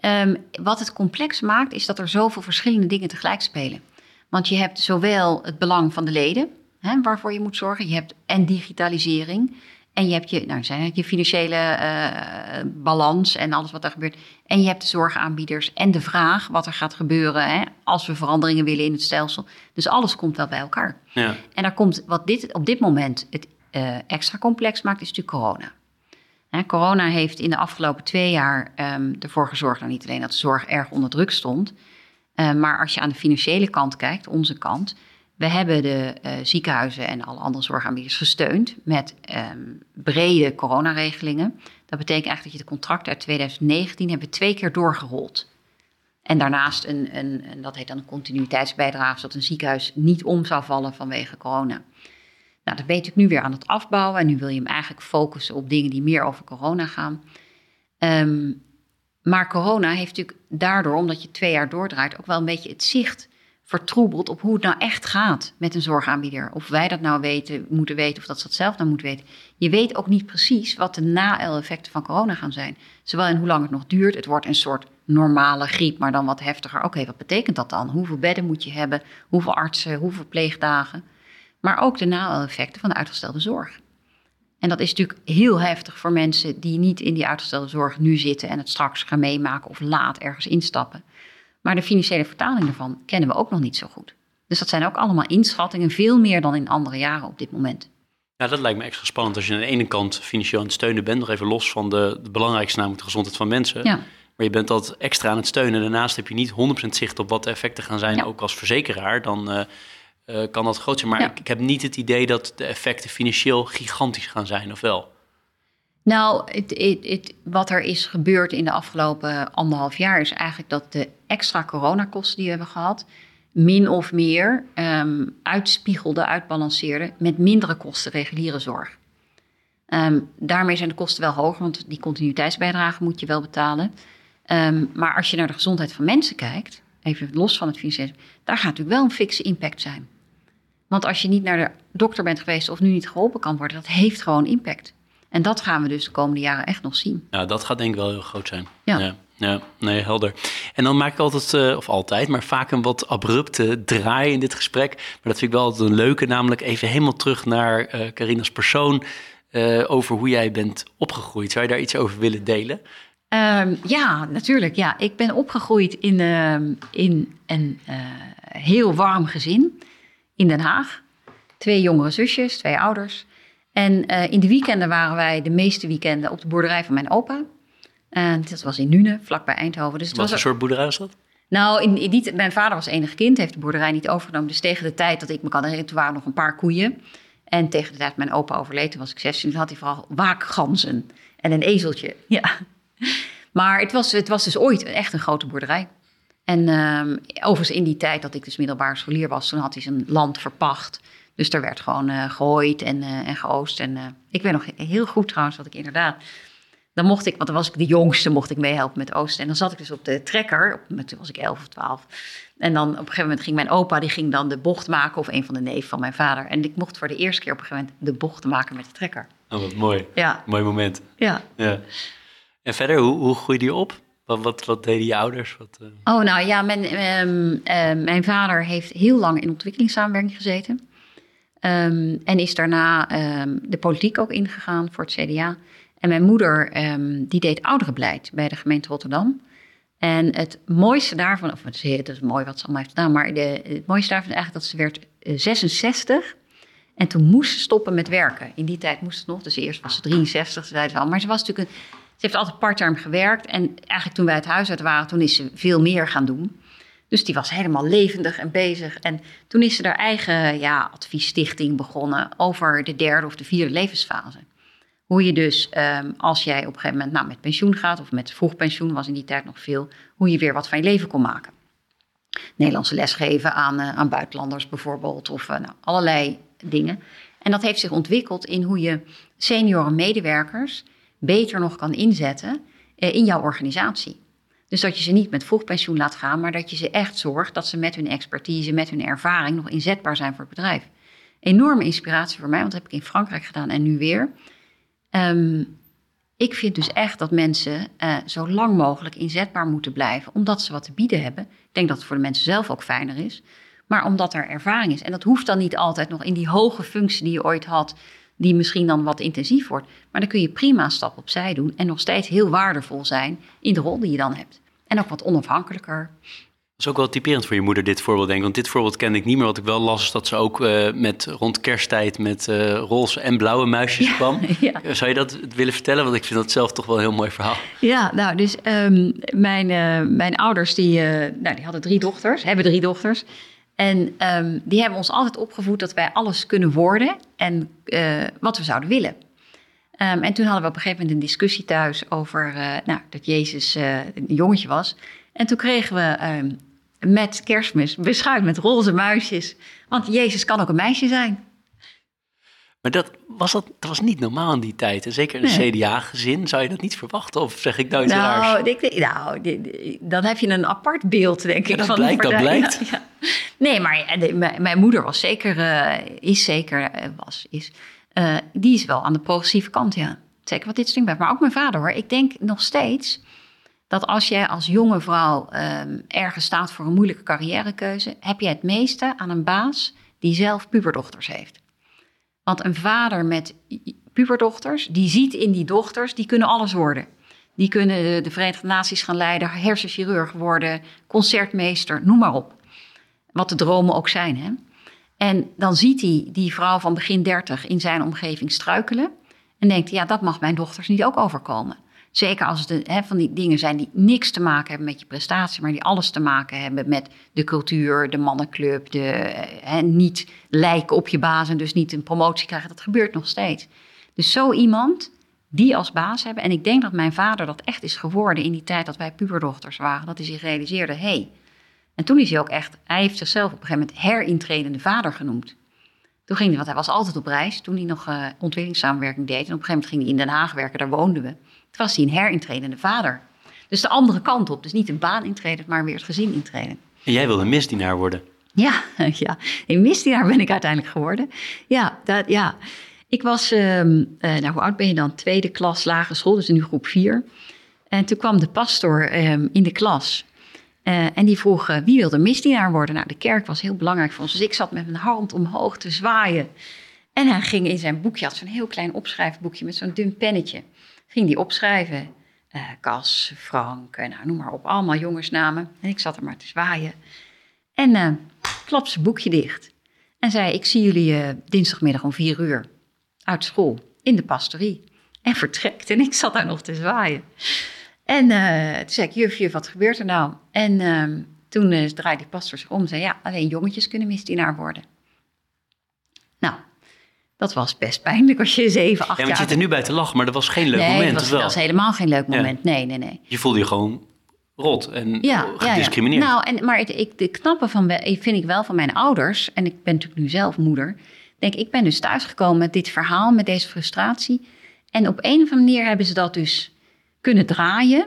B: Um, wat het complex maakt, is dat er zoveel verschillende dingen tegelijk spelen. Want je hebt zowel het belang van de leden, hè, waarvoor je moet zorgen, je hebt en digitalisering. En je hebt je, nou, zijn het je financiële uh, balans en alles wat er gebeurt. En je hebt de zorgaanbieders en de vraag wat er gaat gebeuren hè, als we veranderingen willen in het stelsel. Dus alles komt wel bij elkaar. Ja. En daar komt, wat dit, op dit moment het uh, extra complex maakt, is natuurlijk corona. Corona heeft in de afgelopen twee jaar um, ervoor gezorgd, nou niet alleen dat de zorg erg onder druk stond, uh, maar als je aan de financiële kant kijkt, onze kant, we hebben de uh, ziekenhuizen en alle andere zorgaanbieders gesteund met um, brede coronaregelingen. Dat betekent eigenlijk dat je de contracten uit 2019 hebben twee keer doorgerold. En daarnaast een, een, een, dat heet dan een continuïteitsbijdrage, zodat een ziekenhuis niet om zou vallen vanwege corona. Nou, dat je natuurlijk nu weer aan het afbouwen en nu wil je hem eigenlijk focussen op dingen die meer over corona gaan. Um, maar corona heeft natuurlijk daardoor, omdat je twee jaar doordraait, ook wel een beetje het zicht vertroebeld op hoe het nou echt gaat met een zorgaanbieder. Of wij dat nou weten, moeten weten, of dat ze dat zelf nou moeten weten. Je weet ook niet precies wat de na-effecten van corona gaan zijn. Zowel in hoe lang het nog duurt. Het wordt een soort normale griep, maar dan wat heftiger. Oké, wat betekent dat dan? Hoeveel bedden moet je hebben? Hoeveel artsen? Hoeveel pleegdagen? Maar ook de na-effecten van de uitgestelde zorg. En dat is natuurlijk heel heftig voor mensen die niet in die uitgestelde zorg nu zitten en het straks gaan meemaken of laat ergens instappen. Maar de financiële vertaling daarvan kennen we ook nog niet zo goed. Dus dat zijn ook allemaal inschattingen, veel meer dan in andere jaren op dit moment.
C: Ja, dat lijkt me extra spannend als je aan de ene kant financieel aan het steunen bent, nog even los van de, de belangrijkste namelijk de gezondheid van mensen. Ja. Maar je bent dat extra aan het steunen. Daarnaast heb je niet 100% zicht op wat de effecten gaan zijn, ook als verzekeraar. Dan uh, uh, kan dat groot zijn. Maar ik, ik, heb niet het idee dat de effecten financieel gigantisch gaan zijn, of wel?
B: Nou, het, het, het, wat er is gebeurd in de afgelopen anderhalf jaar is eigenlijk dat de extra coronakosten die we hebben gehad, min of meer um, uitspiegelde, uitbalanceerde met mindere kosten reguliere zorg. Um, daarmee zijn de kosten wel hoger, want die continuïteitsbijdrage moet je wel betalen. Um, maar als je naar de gezondheid van mensen kijkt, even los van het financiële, daar gaat natuurlijk wel een fikse impact zijn. Want als je niet naar de dokter bent geweest of nu niet geholpen kan worden, dat heeft gewoon impact. En dat gaan we dus de komende jaren echt nog zien.
C: Ja, dat gaat denk ik wel heel groot zijn. Ja. ja. nee, helder. En dan maak ik altijd, uh, of altijd, maar vaak een wat abrupte draai in dit gesprek. Maar dat vind ik wel altijd een leuke, namelijk even helemaal terug naar uh, Carina's persoon. Uh, over hoe jij bent opgegroeid. Zou je daar iets over willen delen?
B: Um, ja, natuurlijk. Ja. Ik ben opgegroeid in, uh, in een heel warm gezin in Den Haag. Twee jongere zusjes, twee ouders. En eh, in de weekenden waren wij de meeste weekenden op de boerderij van mijn opa. En dat was in Nune, vlakbij Eindhoven. Dus het
C: Wat
B: was
C: voor soort boerderij was dat?
B: nou, in, in die, mijn vader was enig kind, heeft de boerderij niet overgenomen. Dus tegen de tijd dat ik me kan herinneren, toen waren er nog een paar koeien. En tegen de tijd dat mijn opa overleed, toen was ik 16, toen had hij vooral waakganzen en een ezeltje. Ja. Maar het was, het was dus ooit echt een grote boerderij. En ehm, overigens in die tijd dat ik dus middelbare scholier was, toen had hij zijn land verpacht. Dus er werd gewoon eh gehooid en, eh, en geoost. En eh, ik weet nog heel goed trouwens dat ik inderdaad... Dan mocht ik, want dan was ik de jongste, mocht ik meehelpen met oosten. En dan zat ik dus op de trekker, op, toen was ik 11 of 12. En dan op een gegeven moment ging mijn opa, die ging dan de bocht maken... of een van de neef van mijn vader. En ik mocht voor de eerste keer op een gegeven moment de bocht maken met de trekker.
C: Oh, wat mooi.
B: Ja,
C: Mooi moment.
B: ja.
C: Ja. En verder, hoe, hoe groeide je op? Wat, deden je ouders? Wat, eh,
B: Oh, nou ja, mijn, ehm, eh, mijn vader heeft heel lang in ontwikkelingssamenwerking gezeten. Ehm, en is daarna ehm, de politiek ook ingegaan voor het CDA. En mijn moeder, ehm, die deed ouderenbeleid bij de gemeente Rotterdam. En het mooiste daarvan, of het is, mooi wat ze allemaal heeft gedaan, maar de, het mooiste daarvan is eigenlijk dat ze werd eh, 66. En toen moest ze stoppen met werken. In die tijd moest het nog, dus eerst was ze 63, ze zeiden ze al. Maar ze was natuurlijk een, ze heeft altijd parttime gewerkt. En eigenlijk toen wij het huis uit waren, toen is ze veel meer gaan doen. Dus die was helemaal levendig en bezig. En toen is ze haar eigen ja, adviesstichting begonnen over de derde of de vierde levensfase. Hoe je dus, ehm, als jij op een gegeven moment nou, met pensioen gaat, of met vroeg pensioen was in die tijd nog veel, hoe je weer wat van je leven kon maken. Nederlandse les geven aan, eh, aan buitenlanders bijvoorbeeld, of eh, nou, allerlei dingen. En dat heeft zich ontwikkeld in hoe je senioren medewerkers beter nog kan inzetten eh, in jouw organisatie. Dus dat je ze niet met vroeg pensioen laat gaan, maar dat je ze echt zorgt dat ze met hun expertise, met hun ervaring nog inzetbaar zijn voor het bedrijf. Enorme inspiratie voor mij, want dat heb ik in Frankrijk gedaan en nu weer. Ehm, ik vind dus echt dat mensen eh, zo lang mogelijk inzetbaar moeten blijven, omdat ze wat te bieden hebben. Ik denk dat het voor de mensen zelf ook fijner is, maar omdat er ervaring is. En dat hoeft dan niet altijd nog in die hoge functie die je ooit had, die misschien dan wat intensief wordt. Maar dan kun je prima een stap opzij doen en nog steeds heel waardevol zijn in de rol die je dan hebt. En ook wat onafhankelijker.
C: Dat is ook wel typerend voor je moeder, dit voorbeeld, denk ik. Want dit voorbeeld kende ik niet meer. Wat ik wel las, is dat ze ook eh, met, rond kersttijd met eh, roze en blauwe muisjes
B: Ja,
C: kwam.
B: ja.
C: Zou je dat willen vertellen? Want ik vind dat zelf toch wel een heel mooi verhaal.
B: Ja, nou, dus ehm, mijn, eh, mijn ouders die, nou, die hadden drie dochters, hebben drie dochters. En ehm, die hebben ons altijd opgevoed dat wij alles kunnen worden en eh, wat we zouden willen. Ehm, en toen hadden we op een gegeven moment een discussie thuis over eh, nou, dat Jezus eh, een jongetje was. En toen kregen we ehm, met kerstmis beschuit met roze muisjes. Want Jezus kan ook een meisje zijn.
C: Maar dat was, dat, dat was niet normaal in die tijd. En zeker in een. CDA-gezin zou je dat niet verwachten. Of zeg ik nou iets?
B: Nou, ik, nou dan heb je een apart beeld, denk ik.
C: dat
B: van
C: blijkt, dat blijkt.
B: Ja, ja. Nee, maar de- mijn, mijn moeder was zeker, eh, is zeker, eh, was, is, eh, die is wel aan de progressieve kant, ja. Zeker wat dit stuk betreft. Maar ook mijn vader hoor. Ik denk nog steeds dat als jij als jonge vrouw ehm, ergens staat voor een moeilijke carrièrekeuze, heb je het meeste aan een baas die zelf puberdochters heeft. Want een vader met puberdochters, die ziet in die dochters, die kunnen alles worden. Die kunnen de, de Verenigde Naties gaan leiden, hersenchirurg worden, concertmeester, noem maar op. Wat de dromen ook zijn. Hè? En dan ziet hij die vrouw van begin 30 in zijn omgeving struikelen. En denkt, ja, dat mag mijn dochters niet ook overkomen. Zeker als het van die dingen zijn die niks te maken hebben met je prestatie, maar die alles te maken hebben met de cultuur, de mannenclub, de, eh, niet lijken op je baas en dus niet een promotie krijgen. Dat gebeurt nog steeds. Dus zo iemand die als baas hebben. En ik denk dat mijn vader dat echt is geworden in die tijd dat wij puberdochters waren. Dat hij zich realiseerde, hé. Hey. En toen is hij ook echt, hij heeft zichzelf op een gegeven moment herintredende vader genoemd. Toen ging hij, want hij was altijd op reis toen hij nog uh, ontwikkelingssamenwerking deed. En op een gegeven moment ging hij in Den Haag werken, daar woonden we. Toen was hij een herintredende vader. Dus de andere kant op. Dus niet een baan intreden, maar weer het gezin intreden.
C: En jij wilde misdienaar worden.
B: Ja, ja. een misdienaar ben ik uiteindelijk geworden. Ja, dat, ja. Ik was, um, uh, nou hoe oud ben je dan? Tweede klas lagere school, dus nu groep vier. En toen kwam de pastor um, in de klas. Uh, en die vroeg, uh, wie wilde misdienaar worden? Nou, de kerk was heel belangrijk voor ons. Dus ik zat met mijn hand omhoog te zwaaien. En hij ging in zijn boekje, had zo'n heel klein opschrijfboekje met zo'n dun pennetje. Ging die opschrijven. Uh, Cas, Frank, nou, noem maar op. Allemaal jongensnamen. En ik zat er maar te zwaaien. En uh, klap zijn boekje dicht. En zei, ik zie jullie dinsdagmiddag om vier uur. uit school in de pastorie. En vertrekt. En ik zat daar nog te zwaaien. En toen zei ik, juf, juf, wat gebeurt er nou? En uh, toen draaide die pastor zich om en zei, ja, alleen jongetjes kunnen misdienaar worden. Dat was best pijnlijk als je zeven, acht
C: Ja,
B: jaar...
C: want je zit er nu bij te lachen, maar dat was geen leuk
B: nee,
C: moment,
B: dat was,
C: of wel?
B: dat was helemaal geen leuk
C: Ja.
B: moment. Nee, nee, nee.
C: Je voelde je gewoon rot en
B: Ja, ja, ja.
C: gediscrimineerd.
B: Nou, en, maar het, ik, de knappe van, vind ik wel van mijn ouders, en ik ben natuurlijk nu zelf moeder, denk ik ben dus thuisgekomen met dit verhaal, met deze frustratie. En op een of andere manier hebben ze dat dus kunnen draaien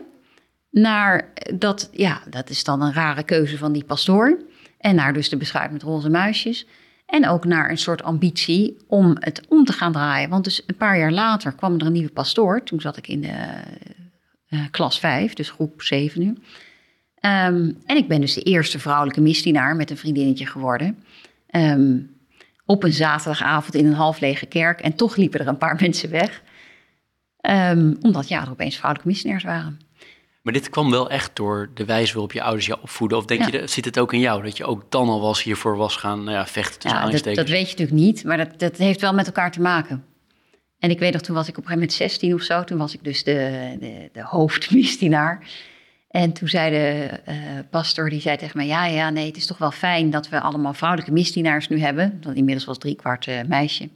B: naar dat, ja, dat is dan een rare keuze van die pastoor. En naar dus de beschuit met roze muisjes. En ook naar een soort ambitie om het om te gaan draaien. Want dus een paar jaar later kwam er een nieuwe pastoor. Toen zat ik in de eh, klas 5, dus groep 7 nu. Ehm, en ik ben dus de eerste vrouwelijke misdienaar met een vriendinnetje geworden. Ehm, op een zaterdagavond in een half lege kerk. En toch liepen er een paar mensen weg. Ehm, omdat ja, er opeens vrouwelijke misdienaars waren.
C: Maar dit kwam wel echt door de wijze waarop je ouders je opvoeden. Of denk
B: Ja.
C: je, dat- zit het ook in jou? Dat je ook dan al was hiervoor was gaan nou ja, vechten tussen
B: Ja, dat, dat weet je natuurlijk niet, maar dat, dat heeft wel met elkaar te maken. En ik weet nog, toen was ik op een gegeven moment 16 of zo. Toen was ik dus de, de, de hoofdmisdienaar. En toen zei de eh, pastor, die zei tegen mij... ja, ja, nee, het is toch wel fijn dat we allemaal vrouwelijke misdienaars nu hebben. Dat inmiddels was drie kwart eh, meisje.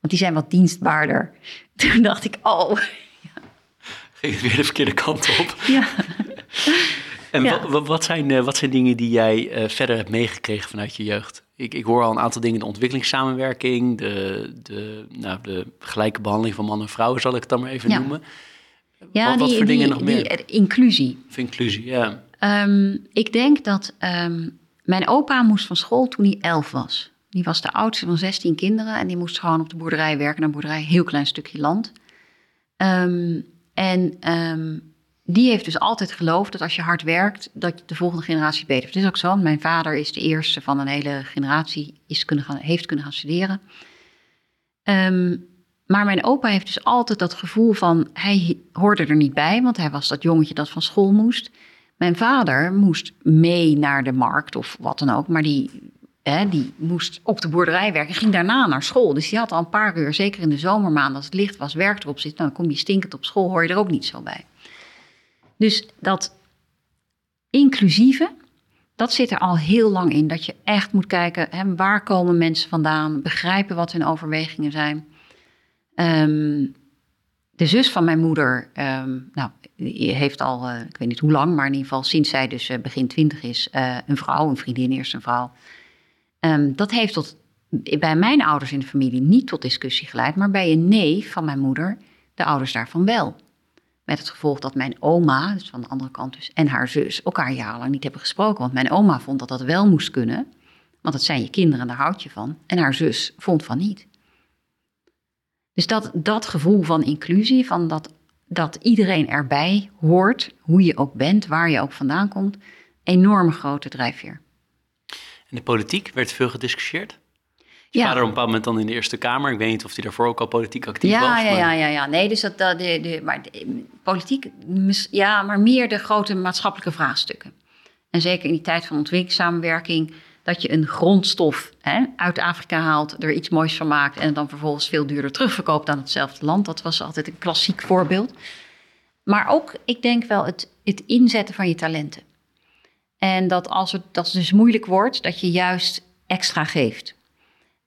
B: Want die zijn wat dienstbaarder. Toen dacht ik, oh,
C: Ging het weer de verkeerde kant op.
B: ja.
C: En
B: Ja.
C: wat, wat, zijn, eh, wat zijn dingen die jij eh, verder hebt meegekregen vanuit je jeugd? Ik, ik hoor al een aantal dingen, de ontwikkelingssamenwerking, de, de, nou, de gelijke behandeling van man en vrouw, zal ik het dan maar even
B: Ja.
C: noemen.
B: ja
C: Wat- wat
B: die,
C: voor dingen
B: die,
C: nog meer?
B: die, eh, inclusie.
C: Of inclusie, ja.
B: Ehm, ik denk dat ehm, mijn opa moest van school toen hij elf was. Die was de oudste van 16 kinderen en die moest gewoon op de boerderij werken. Een boerderij, heel klein stukje land. Ehm, en ehm, die heeft dus altijd geloofd dat als je hard werkt, dat de volgende generatie beter. Het is ook zo, mijn vader is de eerste van een hele generatie, is kunnen gaan, heeft kunnen gaan studeren. Ehm, maar mijn opa heeft dus altijd dat gevoel van, hij hoorde er niet bij, want hij was dat jongetje dat van school moest. Mijn vader moest mee naar de markt of wat dan ook, maar die, die moest op de boerderij werken en ging daarna naar school. Dus die had al een paar uur, zeker in de zomermaanden als het licht was, werk erop zitten. Nou, dan kom je stinkend op school, hoor je er ook niet zo bij. Dus dat inclusieve, dat zit er al heel lang in. Dat je echt moet kijken, hè, waar komen mensen vandaan, begrijpen wat hun overwegingen zijn. Ehm, de zus van mijn moeder, ehm, nou, heeft al, eh, ik weet niet hoe lang, maar in ieder geval sinds zij dus eh, begin twintig is, eh, een vrouw, een vriendin, eerst een vrouw. Ehm, dat heeft tot, bij mijn ouders in de familie niet tot discussie geleid, maar bij een neef van mijn moeder, de ouders daarvan wel. Met het gevolg dat mijn oma, dus van de andere kant dus, en haar zus elkaar jarenlang niet hebben gesproken. Want mijn oma vond dat dat wel moest kunnen, want het zijn je kinderen en daar houd je van. En haar zus vond van niet. Dus dat, dat gevoel van inclusie, van dat, dat iedereen erbij hoort, hoe je ook bent, waar je ook vandaan komt, enorme grote drijfveer.
C: En de politiek, werd veel gediscussieerd? Je
B: Ja.
C: vader op een bepaald moment dan in de Eerste Kamer. Ik weet niet of hij daarvoor ook al politiek actief was.
B: Ja, ja,
C: maar-
B: ja, ja, ja. Nee, dus dat, dat de, de, maar de, politiek, ja, maar meer de grote maatschappelijke vraagstukken. En zeker in die tijd van ontwikkelingssamenwerking, dat je een grondstof hè, uit Afrika haalt, er iets moois van maakt en het dan vervolgens veel duurder terugverkoopt aan hetzelfde land. Dat was altijd een klassiek voorbeeld. Maar ook, ik denk wel, het, het inzetten van je talenten. En dat als het dat het dus moeilijk wordt, dat je juist extra geeft.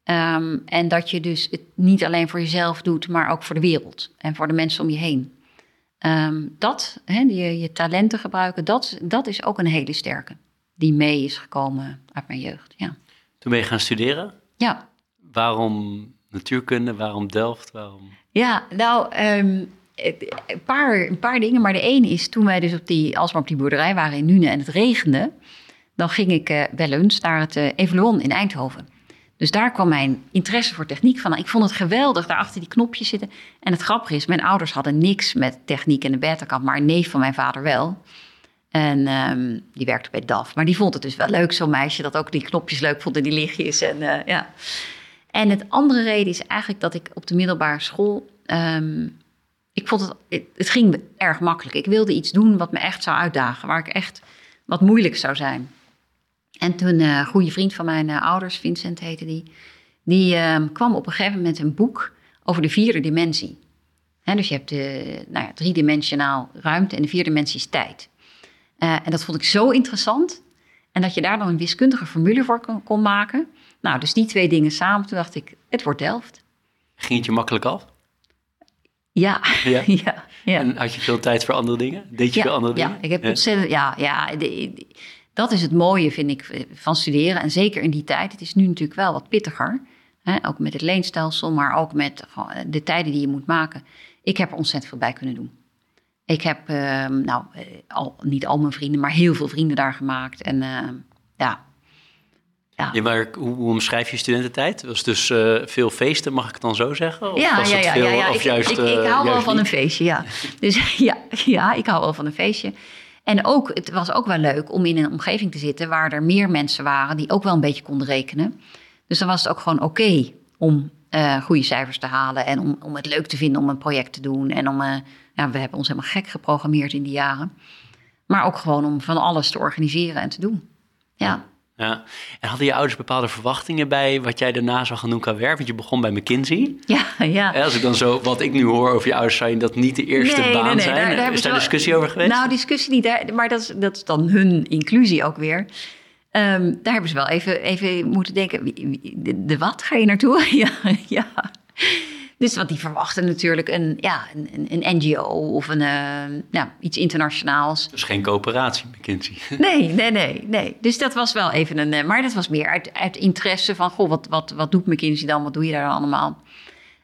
B: Ehm, en dat je dus het niet alleen voor jezelf doet, maar ook voor de wereld en voor de mensen om je heen. Ehm, dat, hè, je, je talenten gebruiken, dat, dat is ook een hele sterke. Die mee is gekomen uit mijn jeugd. Ja,
C: Toen ben je gaan studeren.
B: ja.
C: Waarom natuurkunde? Waarom Delft? Waarom...
B: ja nou, ehm, een, paar, een paar dingen. Maar de ene is toen wij dus op die, alsmaar op die boerderij waren in Nune en het regende, dan ging ik eh, wel eens naar het eh Evaluon in Eindhoven. Dus daar kwam mijn interesse voor techniek van. Ik vond het geweldig, daar achter die knopjes zitten. En het grappige is, mijn ouders hadden niks met techniek en de beta-kant, maar een neef van mijn vader wel. En ehm, die werkte bij DAF. Maar die vond het dus wel leuk, zo'n meisje, dat ook die knopjes leuk vond en die lichtjes. En, eh, ja. en het andere reden is eigenlijk dat ik op de middelbare school... ehm, ik vond het, het, ging erg makkelijk. Ik wilde iets doen wat me echt zou uitdagen, waar ik echt wat moeilijk zou zijn. En toen eh, een goede vriend van mijn eh, ouders, Vincent heette die, die ehm, kwam op een gegeven moment een boek over de vierde dimensie. Dus je hebt de nou ja, driedimensionaal ruimte en de vierde dimensie is tijd. Eh, en dat vond ik zo interessant. En dat je daar dan een wiskundige formule voor kon, kon maken. Nou, dus die twee dingen samen, toen dacht ik, het wordt Delft.
C: Ging het je makkelijk af?
B: Ja,
C: Ja?
B: ja, ja.
C: En had je veel tijd voor andere dingen? Deed je veel andere dingen?
B: Ja, ik heb ontzettend. Ja, ja de- de- dat is het mooie, vind ik, van studeren. En zeker in die tijd. Het is nu natuurlijk wel wat pittiger. Hè? Ook met het leenstelsel, maar ook met gewoon de tijden die je moet maken. Ik heb er ontzettend veel bij kunnen doen. Ik heb, ehm, nou, eh, al, niet al mijn vrienden, maar heel veel vrienden daar gemaakt. En ehm, ja,
C: Ja, maar hoe, hoe omschrijf je studententijd? Was dus eh, veel feesten, mag ik het dan zo zeggen? Of
B: ja,
C: was
B: ja,
C: het veel,
B: ja, ja.
C: Of
B: Ik,
C: juist,
B: ik, ik
C: eh,
B: hou wel van een feestje, ja. Dus ja, ja, ik hou wel van een feestje. En ook, het was ook wel leuk om in een omgeving te zitten waar er meer mensen waren die ook wel een beetje konden rekenen. Dus dan was het ook gewoon oké om eh, goede cijfers te halen en om, om het leuk te vinden om een project te doen. En om, ja, we hebben ons helemaal gek geprogrammeerd in die jaren. Maar ook gewoon om van alles te organiseren en te doen. Ja.
C: Ja. En hadden je ouders bepaalde verwachtingen bij wat jij daarna zou gaan doen qua werk? Want je begon bij McKinsey.
B: Ja, ja.
C: Ja, als ik dan zo, wat ik nu hoor over je ouders, zou je dat niet de eerste
B: Nee,
C: baan
B: nee, nee,
C: zijn?
B: daar- daar
C: is daar
B: wel-
C: discussie over geweest?
B: Nou, discussie niet, daar, maar dat is, dat is dan hun inclusie ook weer. Ehm, daar hebben ze wel even, even moeten denken, de, de wat ga je naartoe? ja, ja. Dus want die verwachten natuurlijk een, ja, een, een, NGO of een, eh, ja, iets internationaals.
C: Dus geen coöperatie, McKinsey.
B: Nee, nee, nee, nee. Dus dat was wel even een. eh, Maar dat was meer uit, uit interesse van: goh, wat, wat, wat doet McKinsey dan? Wat doe je daar dan allemaal?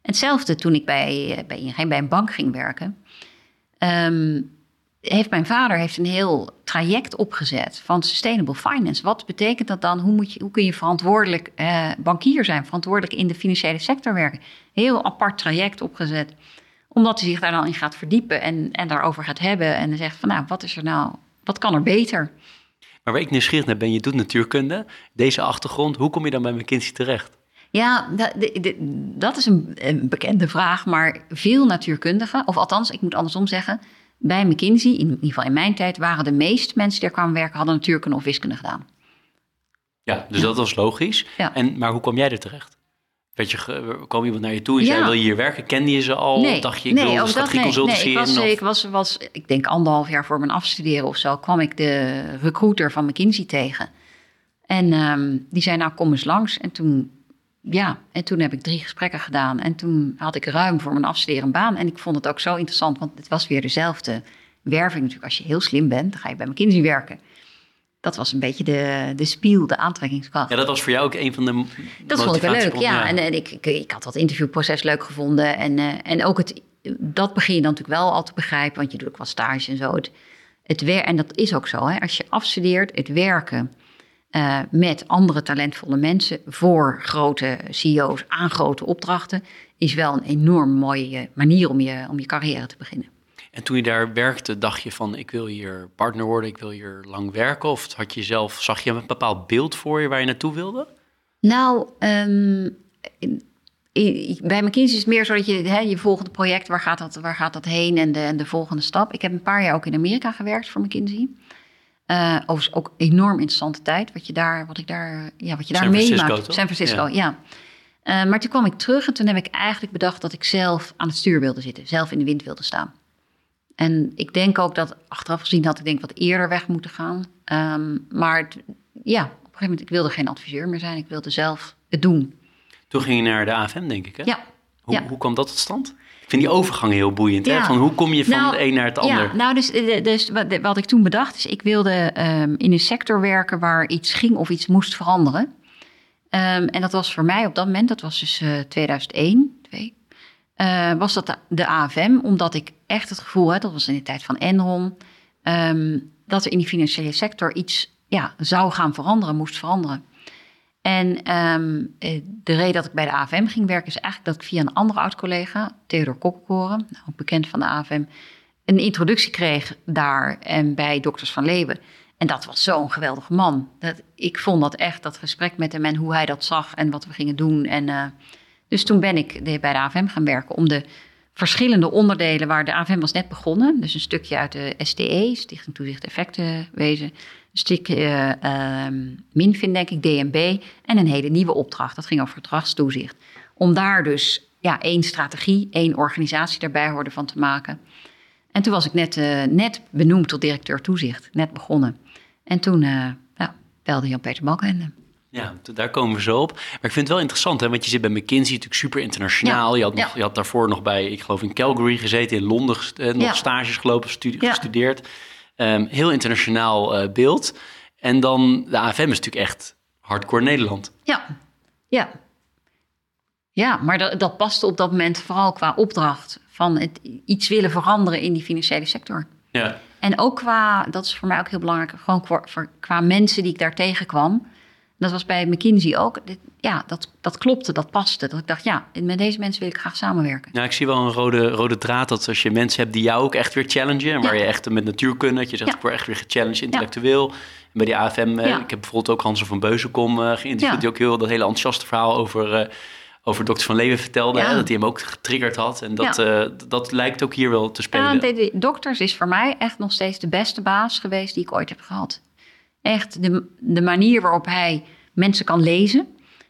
B: Hetzelfde toen ik bij, eh, bij, bij een bank ging werken. ehm, heeft mijn vader heeft een heel traject opgezet van sustainable finance. Wat betekent dat dan? Hoe, moet je, hoe kun je verantwoordelijk eh, bankier zijn, verantwoordelijk in de financiële sector werken? Heel apart traject opgezet omdat hij zich daar dan in gaat verdiepen en, en daarover gaat hebben. En dan zegt van nou, wat is er nou, wat kan er beter?
C: Maar waar ik nieuwsgierig naar ben, je doet natuurkunde. Deze achtergrond, hoe kom je dan bij McKinsey terecht?
B: Ja, dat, is een, een bekende vraag, maar veel natuurkundigen, of althans, ik moet andersom zeggen, bij McKinsey, in ieder geval in mijn tijd, waren de meeste mensen die er kwamen werken, hadden natuurkunde of wiskunde gedaan.
C: Ja, dus dat was logisch.
B: Ja.
C: En, maar hoe kwam jij er terecht? Werd je, kwam iemand naar je toe en
B: Ja.
C: zei, wil je hier werken? Kende je ze al?
B: nee,
C: Dacht je, ik wil een
B: dat
C: strategie
B: nee. nee, ik was,
C: in? Of-
B: ik was, was, ik denk anderhalf jaar voor mijn afstuderen of zo, kwam ik de recruiter van McKinsey tegen. En ehm, die zei, nou kom eens langs. En toen, ja, en toen heb ik drie gesprekken gedaan. En toen had ik ruim voor mijn afstuderen baan. En ik vond het ook zo interessant, want het was weer dezelfde werving natuurlijk. Als je heel slim bent, dan ga je bij McKinsey werken. Dat was een beetje de, de spiel, de aantrekkingskracht.
C: Ja, dat was voor jou ook een van de
B: Dat vond ik wel leuk, ja. En, en ik, ik, ik had dat interviewproces leuk gevonden. En, eh, en ook het, dat begin je dan natuurlijk wel al te begrijpen, want je doet ook wat stage en zo. Het, het wer en dat is ook zo, hè. als je afstudeert, het werken eh, met andere talentvolle mensen voor grote CEO's aan grote opdrachten, is wel een enorm mooie manier om je, om je carrière te beginnen.
C: En toen je daar werkte, dacht je van, ik wil hier partner worden, ik wil hier lang werken? Of had je zelf, zag je een bepaald beeld voor je waar je naartoe wilde?
B: Nou, in- bij McKinsey is het meer zo dat je hè, je volgende project, waar gaat dat, waar gaat dat heen en de, en de volgende stap. Ik heb een paar jaar ook in Amerika gewerkt voor McKinsey. Eh overigens ook enorm interessante tijd, wat je daar, wat ik daar, ja, wat je daar
C: San Francisco,
B: meemaakt.
C: toch?
B: San Francisco,
C: Ja.
B: ja. Eh, maar toen kwam ik terug en toen heb ik eigenlijk bedacht dat ik zelf aan het stuur wilde zitten, zelf in de wind wilde staan. En ik denk ook dat achteraf gezien had ik denk wat eerder weg moeten gaan. Ehm, maar ja, op een gegeven moment, ik wilde geen adviseur meer zijn. Ik wilde zelf het doen.
C: Toen ging je naar de AFM, denk ik, hè?
B: Ja.
C: Hoe,
B: ja.
C: hoe kwam dat tot stand? Ik vind die overgang heel boeiend, hè? Van hoe kom je van
B: Nou,
C: de een naar het ander?
B: Ja, nou, dus, eh, dus wat, wat ik toen bedacht is, ik wilde ehm, in een sector werken waar iets ging of iets moest veranderen. Ehm, en dat was voor mij op dat moment, dat was dus eh 2001, 2, eh, was dat de, de AFM, omdat ik echt het gevoel had, dat was in de tijd van Enron, ehm, dat er in die financiële sector iets ja, zou gaan veranderen, moest veranderen. En ehm, eh, de reden dat ik bij de AFM ging werken is eigenlijk dat ik via een andere oud-collega, Theodor Kokkenkoren, nou, ook bekend van de AFM, een introductie kreeg daar en bij Dokters van Leeuwen. En dat was zo'n geweldige man. Dat, ik vond dat echt, dat gesprek met hem en hoe hij dat zag en wat we gingen doen. En, eh, dus toen ben ik bij de AFM gaan werken om de verschillende onderdelen waar de AFM was net begonnen. Dus een stukje uit de STE, Stichting Toezicht Effectenwezen. Een stukje eh, ehm, MINFIN, denk ik, DNB. En een hele nieuwe opdracht, dat ging over verdragstoezicht. Om daar dus ja, één strategie, één organisatie daarbij hoorde van te maken. En toen was ik net, uh, net benoemd tot directeur toezicht, net begonnen. En toen uh, ja, belde Jan-Peter Balkenende.
C: Ja, daar komen we zo op. Maar ik vind het wel interessant, hè, want je zit bij McKinsey, natuurlijk super internationaal. je, had nog, je had daarvoor nog bij, ik geloof in Calgary gezeten, in Londen eh, nog stages gelopen, studie, gestudeerd. Um, heel internationaal uh, beeld. En dan, de AFM is natuurlijk echt hardcore Nederland.
B: Ja, ja. Ja, maar dat, dat paste op dat moment vooral qua opdracht van het iets willen veranderen in die financiële sector.
C: Ja.
B: En ook qua, dat is voor mij ook heel belangrijk, gewoon qua, qua mensen die ik daar tegenkwam. Dat was bij McKinsey ook. Ja, dat, dat klopte, dat paste. Dat ik dacht, ja, met deze mensen wil ik graag samenwerken.
C: Ja, ik zie wel een rode, rode draad dat als je mensen hebt die jou ook echt weer challengen... en waar je echt met natuurkunde, dat je zegt, ik word echt weer gechallenged intellectueel. En bij die AFM, eh, ik heb bijvoorbeeld ook Hans van Beuzenkom uh, geïnterviewd... die ook heel dat hele enthousiaste verhaal over... Uh, over Dokter van Leven vertelde, hè, dat hij hem ook getriggerd had. En dat, dat lijkt ook hier wel te spelen.
B: Ja, Dokters is voor mij echt nog steeds de beste baas geweest die ik ooit heb gehad. Echt de, de manier waarop hij mensen kan lezen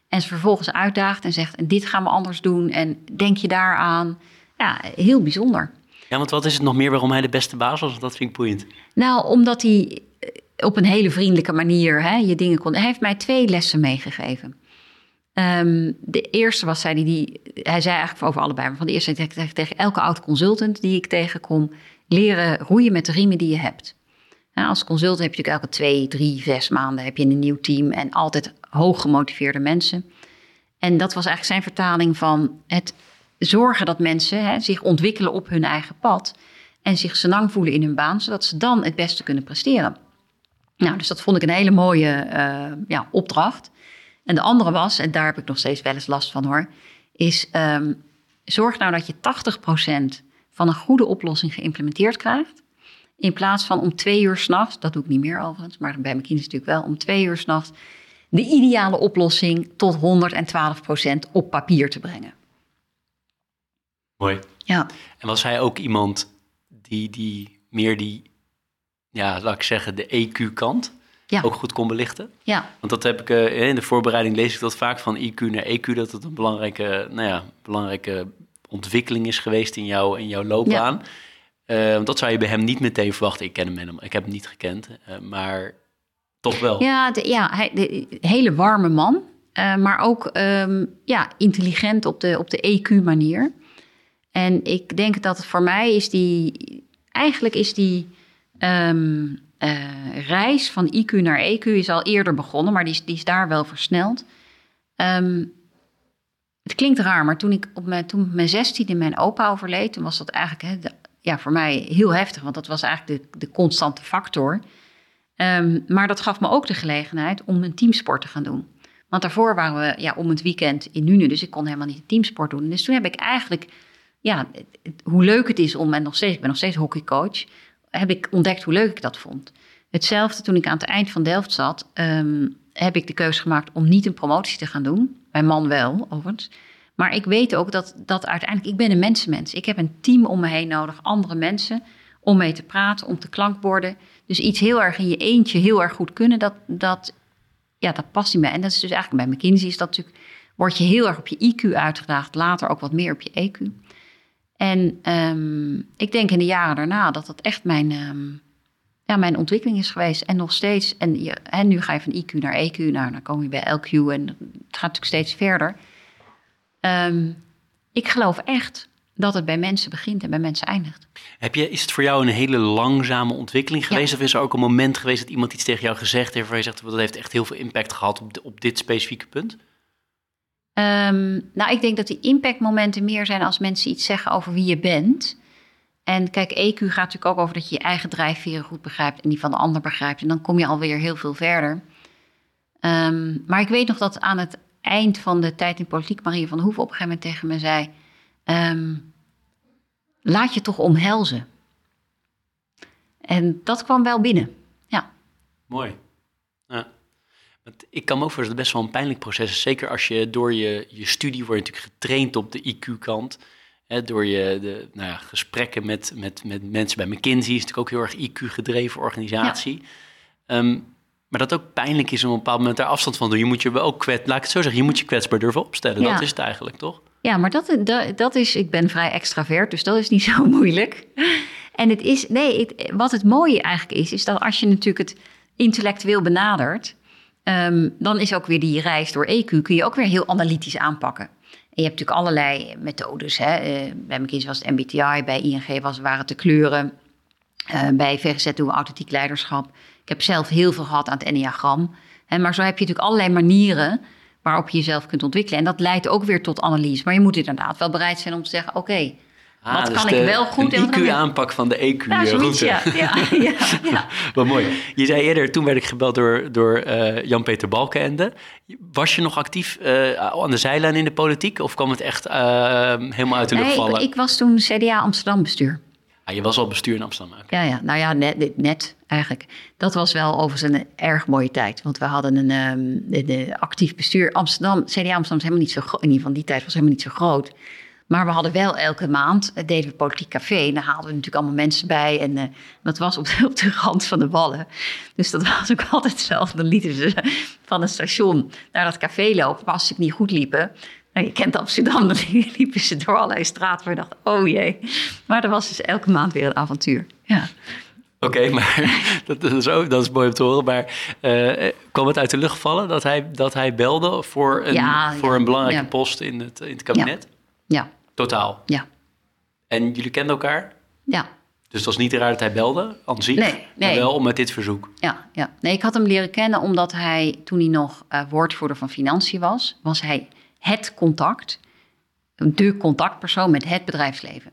B: en ze vervolgens uitdaagt en zegt: dit gaan we anders doen en denk je daaraan. Ja, heel bijzonder.
C: Ja, want wat is het nog meer waarom hij de beste baas was? Dat vind ik boeiend.
B: Nou, omdat hij eh, op een hele vriendelijke manier hè, je dingen kon. Hij heeft mij twee lessen meegegeven. Um, de eerste was, zei hij, die, hij zei eigenlijk over allebei, maar van de eerste tegen, tegen elke oud consultant die ik tegenkom, leren roeien met de riemen die je hebt. Als consultant heb je natuurlijk elke twee, drie, zes maanden heb je een nieuw team en altijd hoog gemotiveerde mensen. En dat was eigenlijk zijn vertaling van het zorgen dat mensen hè, zich ontwikkelen op hun eigen pad en zich senang voelen in hun baan, zodat ze dan het beste kunnen presteren. Nou, dus dat vond ik een hele mooie uh, ja, opdracht. En de andere was, en daar heb ik nog steeds wel eens last van hoor, is um, zorg nou dat je 80% van een goede oplossing geïmplementeerd krijgt. In plaats van om twee uur s'nachts, dat doe ik niet meer overigens, maar bij mijn kinderen natuurlijk wel, om twee uur s'nachts de ideale oplossing tot 112% op papier te brengen.
C: Mooi.
B: Ja.
C: En was hij ook iemand die, die meer die, ja, laat ik zeggen, de EQ-kant ja. ook goed kon belichten?
B: Ja.
C: Want dat heb ik uh, in de voorbereiding lees ik dat vaak van IQ naar EQ, dat het een belangrijke, nou ja, belangrijke ontwikkeling is geweest in, jou, in jouw loopbaan. Ja. Uh, want dat zou je bij hem niet meteen verwachten. Ik ken hem, ik heb hem niet gekend, uh, maar toch wel.
B: Ja, ja hij, de, hele warme man. Uh, maar ook um, ja, intelligent op de, op de EQ-manier. En ik denk dat voor mij is die... Eigenlijk is die uh, reis van IQ naar EQ is al eerder begonnen, maar die is, die is daar wel versneld. Um, het klinkt raar, maar toen ik op mijn, toen mijn zestiende mijn opa overleed, toen was dat eigenlijk hè, de, ja, voor mij heel heftig, want dat was eigenlijk de, de constante factor. Um, maar dat gaf me ook de gelegenheid om een teamsport te gaan doen. Want daarvoor waren we ja, om het weekend in Nune, dus ik kon helemaal niet teamsport doen. Dus toen heb ik eigenlijk, ja, hoe leuk het is om, en nog steeds, ik ben nog steeds hockeycoach, heb ik ontdekt hoe leuk ik dat vond. Hetzelfde toen ik aan het eind van Delft zat, um, heb ik de keuze gemaakt om niet een promotie te gaan doen. Mijn man wel, overigens. Maar ik weet ook dat, dat uiteindelijk, ik ben een mensenmens. Ik heb een team om me heen nodig, andere mensen, om mee te praten, om te klankborden. Dus iets heel erg in je eentje heel erg goed kunnen, dat, dat, ja, dat past niet meer. En dat is dus eigenlijk bij McKinsey is dat natuurlijk, word je heel erg op je IQ uitgedaagd, later ook wat meer op je EQ. En um, ik denk in de jaren daarna dat dat echt mijn, um, ja, mijn ontwikkeling is geweest. En nog steeds. En, je, en nu ga je van IQ naar EQ. Nou, dan kom je bij LQ en het gaat natuurlijk steeds verder. Um, ik geloof echt dat het bij mensen begint en bij mensen eindigt.
C: Heb je, is het voor jou een hele langzame ontwikkeling geweest? Ja. Of is er ook een moment geweest dat iemand iets tegen jou gezegd heeft... waar je zegt, dat heeft echt heel veel impact gehad op, de, op dit specifieke punt?
B: Um, nou, ik denk dat die impactmomenten meer zijn als mensen iets zeggen over wie je bent. En kijk, EQ gaat natuurlijk ook over dat je je eigen drijfveren goed begrijpt en die van de ander begrijpt. En dan kom je alweer heel veel verder. Um, maar ik weet nog dat aan het eind van de tijd in politiek Marie van Hoeven op een gegeven moment tegen me zei: um, Laat je toch omhelzen. En dat kwam wel binnen. Ja.
C: Mooi. Ja. Ik kan me ook voorstellen dat het best wel een pijnlijk proces is. Zeker als je door je, je studie wordt natuurlijk getraind op de IQ-kant. door je de, nou ja, gesprekken met, met, met mensen bij McKinsey is natuurlijk ook heel erg IQ-gedreven organisatie. Ja. Um, maar dat ook pijnlijk is om op een bepaald moment daar afstand van te doen. Je moet je wel ook kwets, laat ik het zo zeggen, je moet je kwetsbaar durven opstellen. Ja. Dat is het eigenlijk, toch?
B: Ja, maar dat, dat, dat is, ik ben vrij extravert, dus dat is niet zo moeilijk. En het is, nee, het, wat het mooie eigenlijk is, is dat als je natuurlijk het intellectueel benadert, um, dan is ook weer die reis door EQ, kun je ook weer heel analytisch aanpakken. En je hebt natuurlijk allerlei methodes. Hè? Uh, bij McKinsey was het MBTI, bij ING was, waren het de kleuren. Uh, bij VGZ doen we authentiek leiderschap. Ik heb zelf heel veel gehad aan het Enneagram. Maar zo heb je natuurlijk allerlei manieren waarop je jezelf kunt ontwikkelen. En dat leidt ook weer tot analyse. Maar je moet inderdaad wel bereid zijn om te zeggen: oké, Ah, wat dus kan ik wel goed
C: en IQ-aanpak van de EQ-route.
B: Ja, ja, ja, ja,
C: Wat mooi. Je zei eerder, toen werd ik gebeld door, door uh, Jan-Peter Balkenende. Was je nog actief uh, aan de zijlijn in de politiek? Of kwam het echt uh, helemaal uit de lucht
B: nee,
C: vallen?
B: Ik, ik was toen CDA Amsterdam bestuur.
C: Je was al bestuur in Amsterdam ook.
B: Ja, ja, nou ja, net, net eigenlijk. Dat was wel overigens een erg mooie tijd. Want we hadden een um, de, actief bestuur. Amsterdam, CDA Amsterdam is helemaal niet zo groot. In die tijd was helemaal niet zo groot. Maar we hadden wel elke maand, uh, deden we politiek café. En daar haalden we natuurlijk allemaal mensen bij. En uh, dat was op de, rand van de wallen. Dus dat was ook altijd zo. Dan lieten ze van het station naar dat café lopen. Maar als ze niet goed liepen... Nou, je kent Amsterdam, dan liepen ze door allerlei straten. Waar je dacht, oh jee. Maar er was dus elke maand weer een avontuur. Ja.
C: Oké, okay, maar dat is, ook, dat is mooi om te horen. Maar uh, kwam het uit de lucht vallen dat hij, dat hij belde voor een, ja, voor ja, een belangrijke ja. post in het, in het kabinet?
B: Ja.
C: Totaal?
B: Ja.
C: En jullie kenden elkaar?
B: Ja.
C: Dus het was niet raar dat hij belde, aan zich,
B: nee, nee.
C: maar wel om met dit verzoek?
B: Ja, ja. Nee, ik had hem leren kennen omdat hij, toen hij nog uh, woordvoerder van Financiën was, was hij het contact, de contactpersoon met het bedrijfsleven.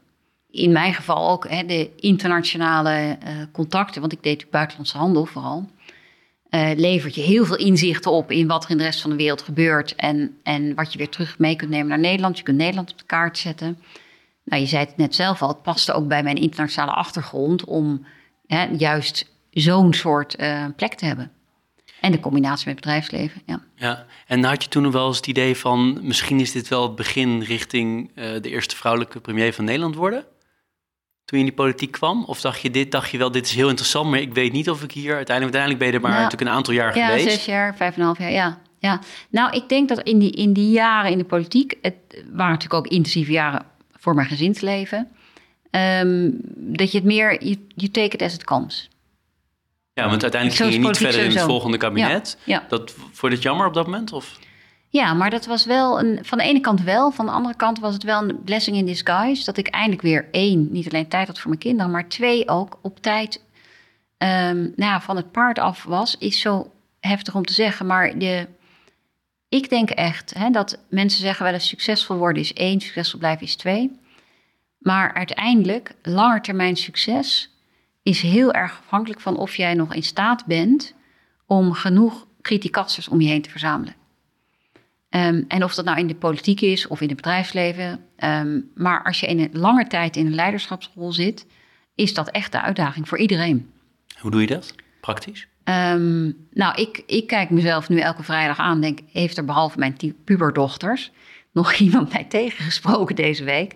B: In mijn geval ook hè, de internationale uh, contacten, want ik deed buitenlandse handel vooral. Uh, levert je heel veel inzichten op in wat er in de rest van de wereld gebeurt. En, en wat je weer terug mee kunt nemen naar Nederland. Je kunt Nederland op de kaart zetten. Nou, je zei het net zelf al, het paste ook bij mijn internationale achtergrond om hè, juist zo'n soort uh, plek te hebben. En de combinatie met bedrijfsleven, ja.
C: Ja, en had je toen nog wel eens het idee van... misschien is dit wel het begin richting uh, de eerste vrouwelijke premier van Nederland worden? Toen je in die politiek kwam? Of dacht je, dit, dacht je wel, dit is heel interessant... maar ik weet niet of ik hier uiteindelijk... uiteindelijk ben je er maar nou, natuurlijk een aantal jaar
B: ja,
C: geweest.
B: Ja, zes jaar, vijf en een half jaar, ja. ja. Nou, ik denk dat in die, in die jaren in de politiek... het waren natuurlijk ook intensieve jaren voor mijn gezinsleven... Um, dat je het meer, you take it as it comes...
C: Ja, want uiteindelijk ging je niet verder in het volgende kabinet.
B: Ja, ja.
C: Dat, vond je het jammer op dat moment? Of?
B: Ja, maar dat was wel een, van de ene kant wel. Van de andere kant was het wel een blessing in disguise. Dat ik eindelijk weer één, niet alleen tijd had voor mijn kinderen, maar twee ook op tijd um, nou ja, van het paard af was. Is zo heftig om te zeggen. Maar de, ik denk echt hè, dat mensen zeggen wel eens succesvol worden is één, succesvol blijven is twee. Maar uiteindelijk, langetermijn succes is heel erg afhankelijk van of jij nog in staat bent om genoeg criticasters om je heen te verzamelen. Um, en of dat nou in de politiek is of in het bedrijfsleven. Um, maar als je in een lange tijd in een leiderschapsrol zit, is dat echt de uitdaging voor iedereen.
C: Hoe doe je dat praktisch?
B: Um, nou, ik, ik kijk mezelf nu elke vrijdag aan. Denk, heeft er behalve mijn puberdochters nog iemand mij tegengesproken deze week?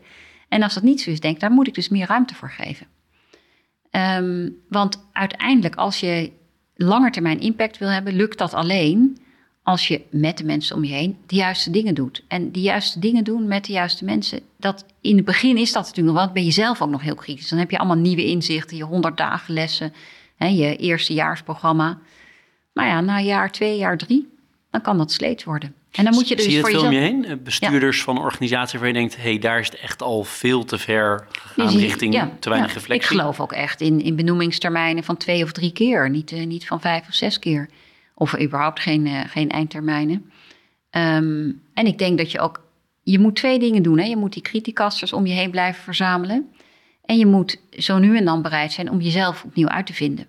B: En als dat niet zo is, denk ik, daar moet ik dus meer ruimte voor geven. Um, want uiteindelijk, als je langetermijn impact wil hebben, lukt dat alleen als je met de mensen om je heen de juiste dingen doet. En die juiste dingen doen met de juiste mensen. Dat, in het begin is dat natuurlijk nog wel, ben je zelf ook nog heel kritisch. Dan heb je allemaal nieuwe inzichten, je 100 dagen lessen, hè, je eerstejaarsprogramma. Maar ja, na jaar twee, jaar drie, dan kan dat sleet worden. En dan moet je dus
C: Zie je
B: voor
C: het veel
B: jezelf...
C: je heen? Bestuurders ja. van organisaties waar je denkt... hé, hey, daar is het echt al veel te ver gegaan richting ja, te weinig
B: ja,
C: reflectie.
B: Ik geloof ook echt in, in benoemingstermijnen van twee of drie keer. Niet, uh, niet van vijf of zes keer. Of überhaupt geen, uh, geen eindtermijnen. Um, en ik denk dat je ook... Je moet twee dingen doen. Hè? Je moet die criticasters om je heen blijven verzamelen. En je moet zo nu en dan bereid zijn om jezelf opnieuw uit te vinden.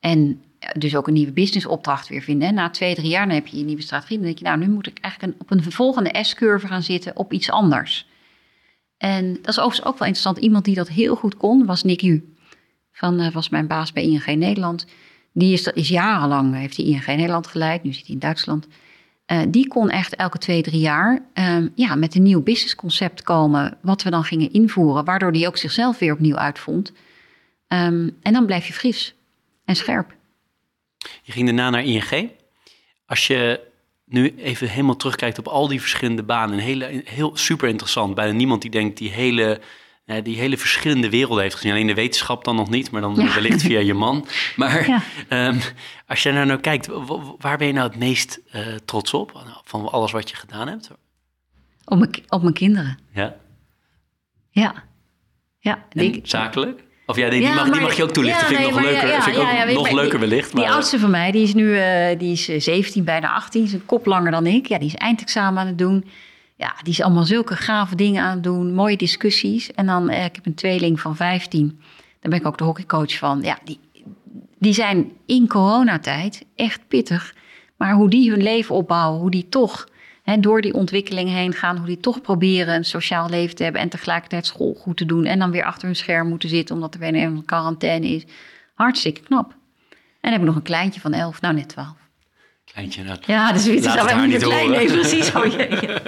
B: En dus ook een nieuwe businessopdracht weer vinden. Na twee, drie jaar dan heb je je nieuwe strategie. Dan denk je, nou, nu moet ik eigenlijk een, op een volgende S-curve gaan zitten op iets anders. En dat is overigens ook wel interessant. Iemand die dat heel goed kon, was Nick Hu. Van, uh, was mijn baas bij ING Nederland. Die is, is jarenlang, heeft hij ING Nederland geleid. Nu zit hij in Duitsland. Uh, die kon echt elke twee, drie jaar um, ja, met een nieuw businessconcept komen. Wat we dan gingen invoeren. Waardoor hij ook zichzelf weer opnieuw uitvond. Um, en dan blijf je fris en scherp.
C: Je ging daarna naar ING. Als je nu even helemaal terugkijkt op al die verschillende banen, een hele, heel super interessant. Bijna niemand die denkt die hele, die hele verschillende werelden heeft gezien. Alleen de wetenschap dan nog niet, maar dan
B: Ja.
C: wellicht via je man. Maar
B: Ja.
C: ehm, als je naar nou kijkt, waar ben je nou het meest eh, trots op Nou, van alles wat je gedaan hebt?
B: Op mijn, op mijn kinderen.
C: Ja.
B: Ja. Ja,
C: En zakelijk? Of ja, die, die mag, die mag je ook toelichten.
B: ja,
C: vind ik
B: nee,
C: nog
B: maar
C: leuker.
B: ja,
C: vind ik ook nog leuker
B: die-
C: wellicht.
B: Die
C: Maar,
B: oudste van mij, die is nu eh, die is eh, 17, bijna 18. Is een kop langer dan ik. Ja, die is eindexamen aan het doen. Ja, die is allemaal zulke gave dingen aan het doen. Mooie discussies. En dan, eh, ik heb een tweeling van 15. Daar ben ik ook de hockeycoach van. Ja, die, die zijn in coronatijd echt pittig. Maar hoe die hun leven opbouwen, hoe die toch hè, door die ontwikkeling heen gaan, hoe die toch proberen een sociaal leven te hebben en tegelijkertijd school goed te doen. En dan weer achter hun scherm moeten zitten omdat er weer een quarantaine is. Hartstikke knap. En dan heb ik nog een kleintje van 11, nou net 12.
C: Kleintje, nou,
B: Ja, dus het is al niet klein. Nee, precies. Oh, jee, ja.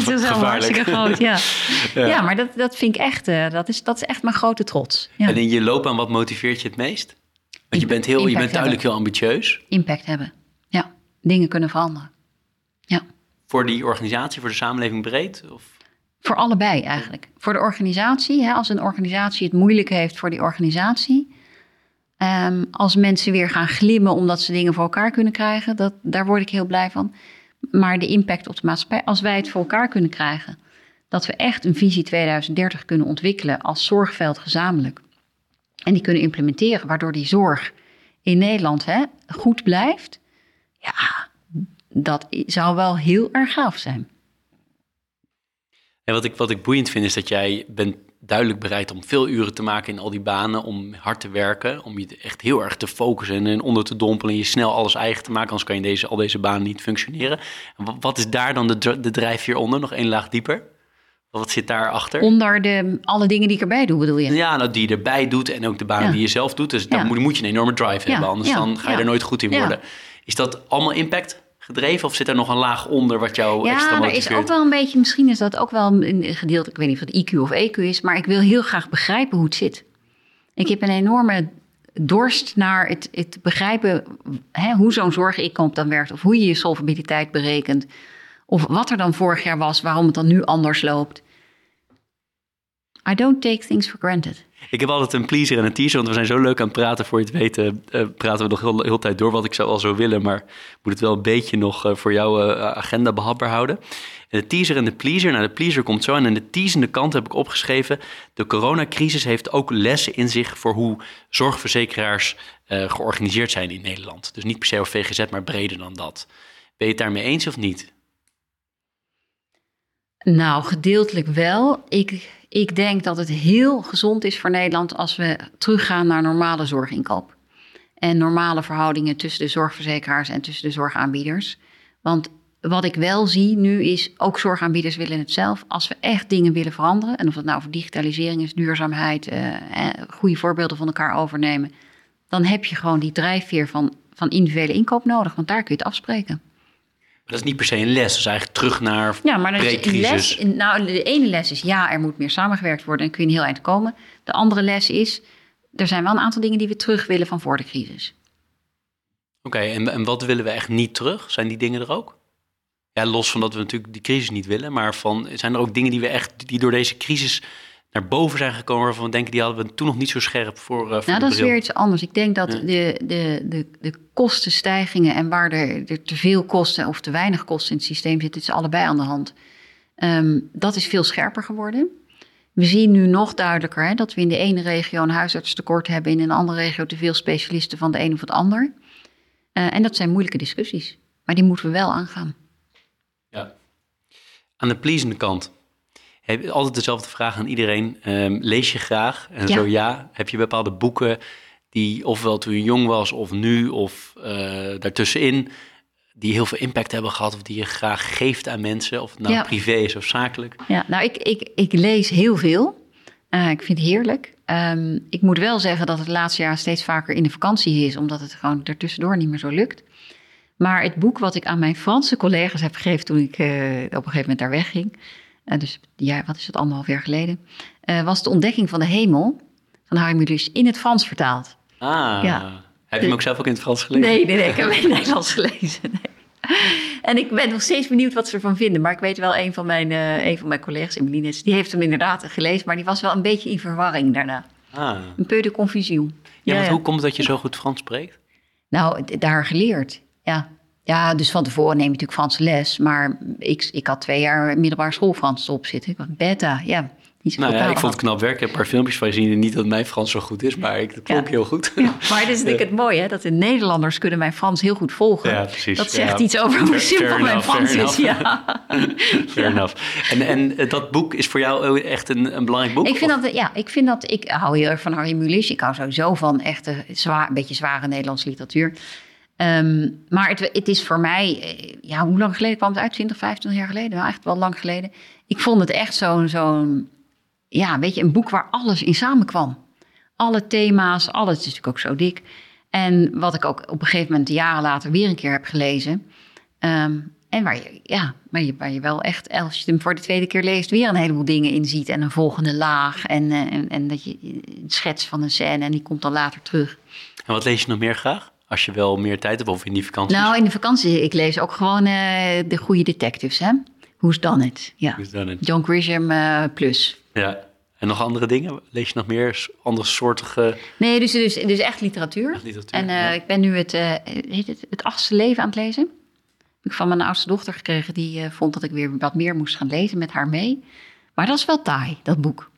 C: Gevaarlijk.
B: hartstikke groot, ja.
C: Ja.
B: Ja, maar dat, dat vind ik echt, eh, dat, is, dat is echt mijn grote trots. Ja.
C: En in je loopbaan, wat motiveert je het meest? Want je bent, heel, je bent duidelijk heel ambitieus.
B: Impact hebben. Ja, dingen kunnen veranderen. Ja.
C: Voor die organisatie, voor de samenleving breed? Of?
B: Voor allebei eigenlijk. Voor de organisatie, hè, als een organisatie het moeilijk heeft voor die organisatie. Ehm, als mensen weer gaan glimmen omdat ze dingen voor elkaar kunnen krijgen, dat, daar word ik heel blij van. Maar de impact op de maatschappij, als wij het voor elkaar kunnen krijgen, dat we echt een visie 2030 kunnen ontwikkelen als zorgveld gezamenlijk. En die kunnen implementeren, waardoor die zorg in Nederland hè, goed blijft. Ja, dat zou wel heel erg gaaf zijn.
C: En wat ik, wat ik boeiend vind is dat jij bent duidelijk bereid om veel uren te maken in al die banen, om hard te werken, om je echt heel erg te focussen en onder te dompelen en je snel alles eigen te maken, anders kan je deze, al deze banen niet functioneren. En wa- wat is daar dan de, de drijfveer onder, nog één laag dieper? Wat zit daarachter?
B: Onder de, alle dingen die ik erbij doe, bedoel je?
C: Ja, nou, die je erbij doet en ook de banen
B: Ja.
C: die je zelf doet. Dus
B: Ja.
C: daar moet, moet je een enorme drive
B: Ja,
C: hebben, anders dan ga je er nooit goed in worden. Is dat allemaal impact gedreven of zit er nog een laag onder wat jou extra
B: Ja, er
C: motiveert?
B: is ook wel een beetje, misschien is dat ook wel een gedeelte, ik weet niet of het IQ of EQ is, maar ik wil heel graag begrijpen hoe het zit. Ik heb een enorme dorst naar het, het begrijpen hè, hoe zo'n zorginkomen dan werkt, of hoe je je solvabiliteit berekent, of wat er dan vorig jaar was, waarom het dan nu anders loopt. I don't take things for granted.
C: Ik heb altijd een pleaser en een teaser, want we zijn zo leuk aan het praten. Voor je het weten eh, praten we nog heel, heel tijd door wat ik zou al zo willen. Maar moet het wel een beetje nog eh, voor jouw eh, agenda behapbaar houden. En de teaser en de pleaser. Nou, de pleaser komt zo. En aan de teasende kant heb ik opgeschreven... de coronacrisis heeft ook lessen in zich... voor hoe zorgverzekeraars georganiseerd zijn in Nederland. Dus niet per se over VGZ, maar breder dan dat. Ben je het daarmee eens of niet?
B: Nou, gedeeltelijk wel. Ik, ik denk dat het heel gezond is voor Nederland als we teruggaan naar normale zorginkoop. En normale verhoudingen tussen de zorgverzekeraars en tussen de zorgaanbieders. Want wat ik wel zie nu is, ook zorgaanbieders willen het zelf. Als we echt dingen willen veranderen, en of dat nou voor digitalisering is, duurzaamheid, eh, goede voorbeelden van elkaar overnemen, dan heb je gewoon die drijfveer van, van individuele inkoop nodig. Want daar kun je het afspreken.
C: Maar dat is niet per se een les. Dat is eigenlijk terug naar
B: Ja, maar dan is een
C: pre-crisis.
B: les. Nou, de ene les is ja, er moet meer samengewerkt worden en kun je een heel eind komen. De andere les is, er zijn wel een aantal dingen die we terug willen van voor de crisis.
C: Oké, en, en wat willen we echt niet terug? Zijn die dingen er ook? Ja, los van dat we natuurlijk die crisis niet willen, maar van, zijn er ook dingen die we echt, die door deze crisis naar boven zijn gekomen, waarvan we denken, die hadden we toen nog niet zo scherp voor, eh, voor
B: Nou, dat is weer iets anders. Ik denk dat
C: Ja.
B: de, de, de, de kostenstijgingen en waar er, er te veel kosten of te weinig kosten in het systeem zitten, het is allebei aan de hand. Ehm, dat is veel scherper geworden. We zien nu nog duidelijker hè, dat we in de ene regio een huisartstekort hebben, in een andere regio te veel specialisten van de een of het ander. Eh, en dat zijn moeilijke discussies, maar die moeten we wel aangaan.
C: Ja. Aan de pleasende kant. Heb altijd dezelfde vraag aan iedereen. Ehm, lees je graag? En
B: Ja.
C: zo ja. Heb je bepaalde boeken die ofwel toen je jong was of nu of eh, daartussenin... die heel veel impact hebben gehad of die je graag geeft aan mensen... of het nou
B: Ja.
C: privé is of zakelijk?
B: Ja, nou, ik, ik, ik lees heel veel. Eh, ik vind het heerlijk. Ehm, ik moet wel zeggen dat het laatste jaar steeds vaker in de vakantie is, omdat het gewoon ertussendoor niet meer zo lukt. Maar het boek wat ik aan mijn Franse collega's heb gegeven toen ik eh, op een gegeven moment daar wegging, eh, dus ja, wat is het, anderhalf jaar geleden, eh, was De Ontdekking van de Hemel van Harry Mulisch in het Frans vertaald.
C: Ah,
B: Ja.
C: heb je hem ook zelf ook in het Frans gelezen?
B: Nee, nee, nee, ik heb hem in het Nederlands gelezen. Nee. En ik ben nog steeds benieuwd wat ze ervan vinden. Maar ik weet wel, een van mijn, uh, een van mijn collega's, Emelines, die heeft hem inderdaad gelezen. Maar die was wel een beetje in verwarring daarna.
C: Ah.
B: Een peu de confusion.
C: Ja, want hoe komt het dat je zo goed Frans spreekt?
B: Nou, daar geleerd, ja. Ja, dus van tevoren neem je natuurlijk Franse les. Maar ik, ik had twee jaar middelbare school Frans op zitten. Ik was beta, ja. Niet
C: nou ja, ik vond het knap werk. Ik heb een paar filmpjes van je zien. Niet dat mijn Frans zo goed is, maar ik klonk heel goed. Ja,
B: maar het is natuurlijk het mooie, hè, dat de Nederlanders kunnen mijn Frans heel goed volgen.
C: Ja, precies.
B: Dat zegt iets over hoe simpel mijn Frans is. Ja.
C: fair enough. En, en eh, dat boek is voor jou echt een, een belangrijk boek?
B: Ik vind, dat, ja, ik vind dat... Ik hou heel erg van Harry Mulisch. Ik hou sowieso van echte, zwaar, een beetje zware Nederlandse literatuur. Um, maar het, het, is voor mij, eh, ja, hoe lang geleden kwam het uit? 20, 25 jaar geleden? Nou, echt wel lang geleden. Ik vond het echt zo'n, zo'n ja, weet je, een boek waar alles in samenkwam. Alle thema's, alles is natuurlijk ook zo dik. En wat ik ook op een gegeven moment, jaren later, weer een keer heb gelezen. Um, en waar je, ja, waar je, waar je wel echt, als je hem voor de tweede keer leest, weer een heleboel dingen in ziet. En een volgende laag. En, uh, en, en, dat je een schets van een scène en die komt dan later terug.
C: En wat lees je nog meer graag? Als je wel meer tijd hebt of in die vakantie?
B: Nou, in de vakantie, ik lees ook gewoon uh, de goede detectives, hè? Who's Done It? Ja.
C: Who's Done It?
B: John Grisham uh, plus.
C: Ja. En nog andere dingen? Lees je nog meer andere soortige...
B: Nee, dus, dus, dus echt literatuur.
C: Echt literatuur
B: en
C: ja.
B: ik ben nu het, heet het, het achtste leven aan het lezen. Heb ik van mijn oudste dochter gekregen. Die vond dat ik weer wat meer moest gaan lezen met haar mee. Maar dat is wel taai, dat boek.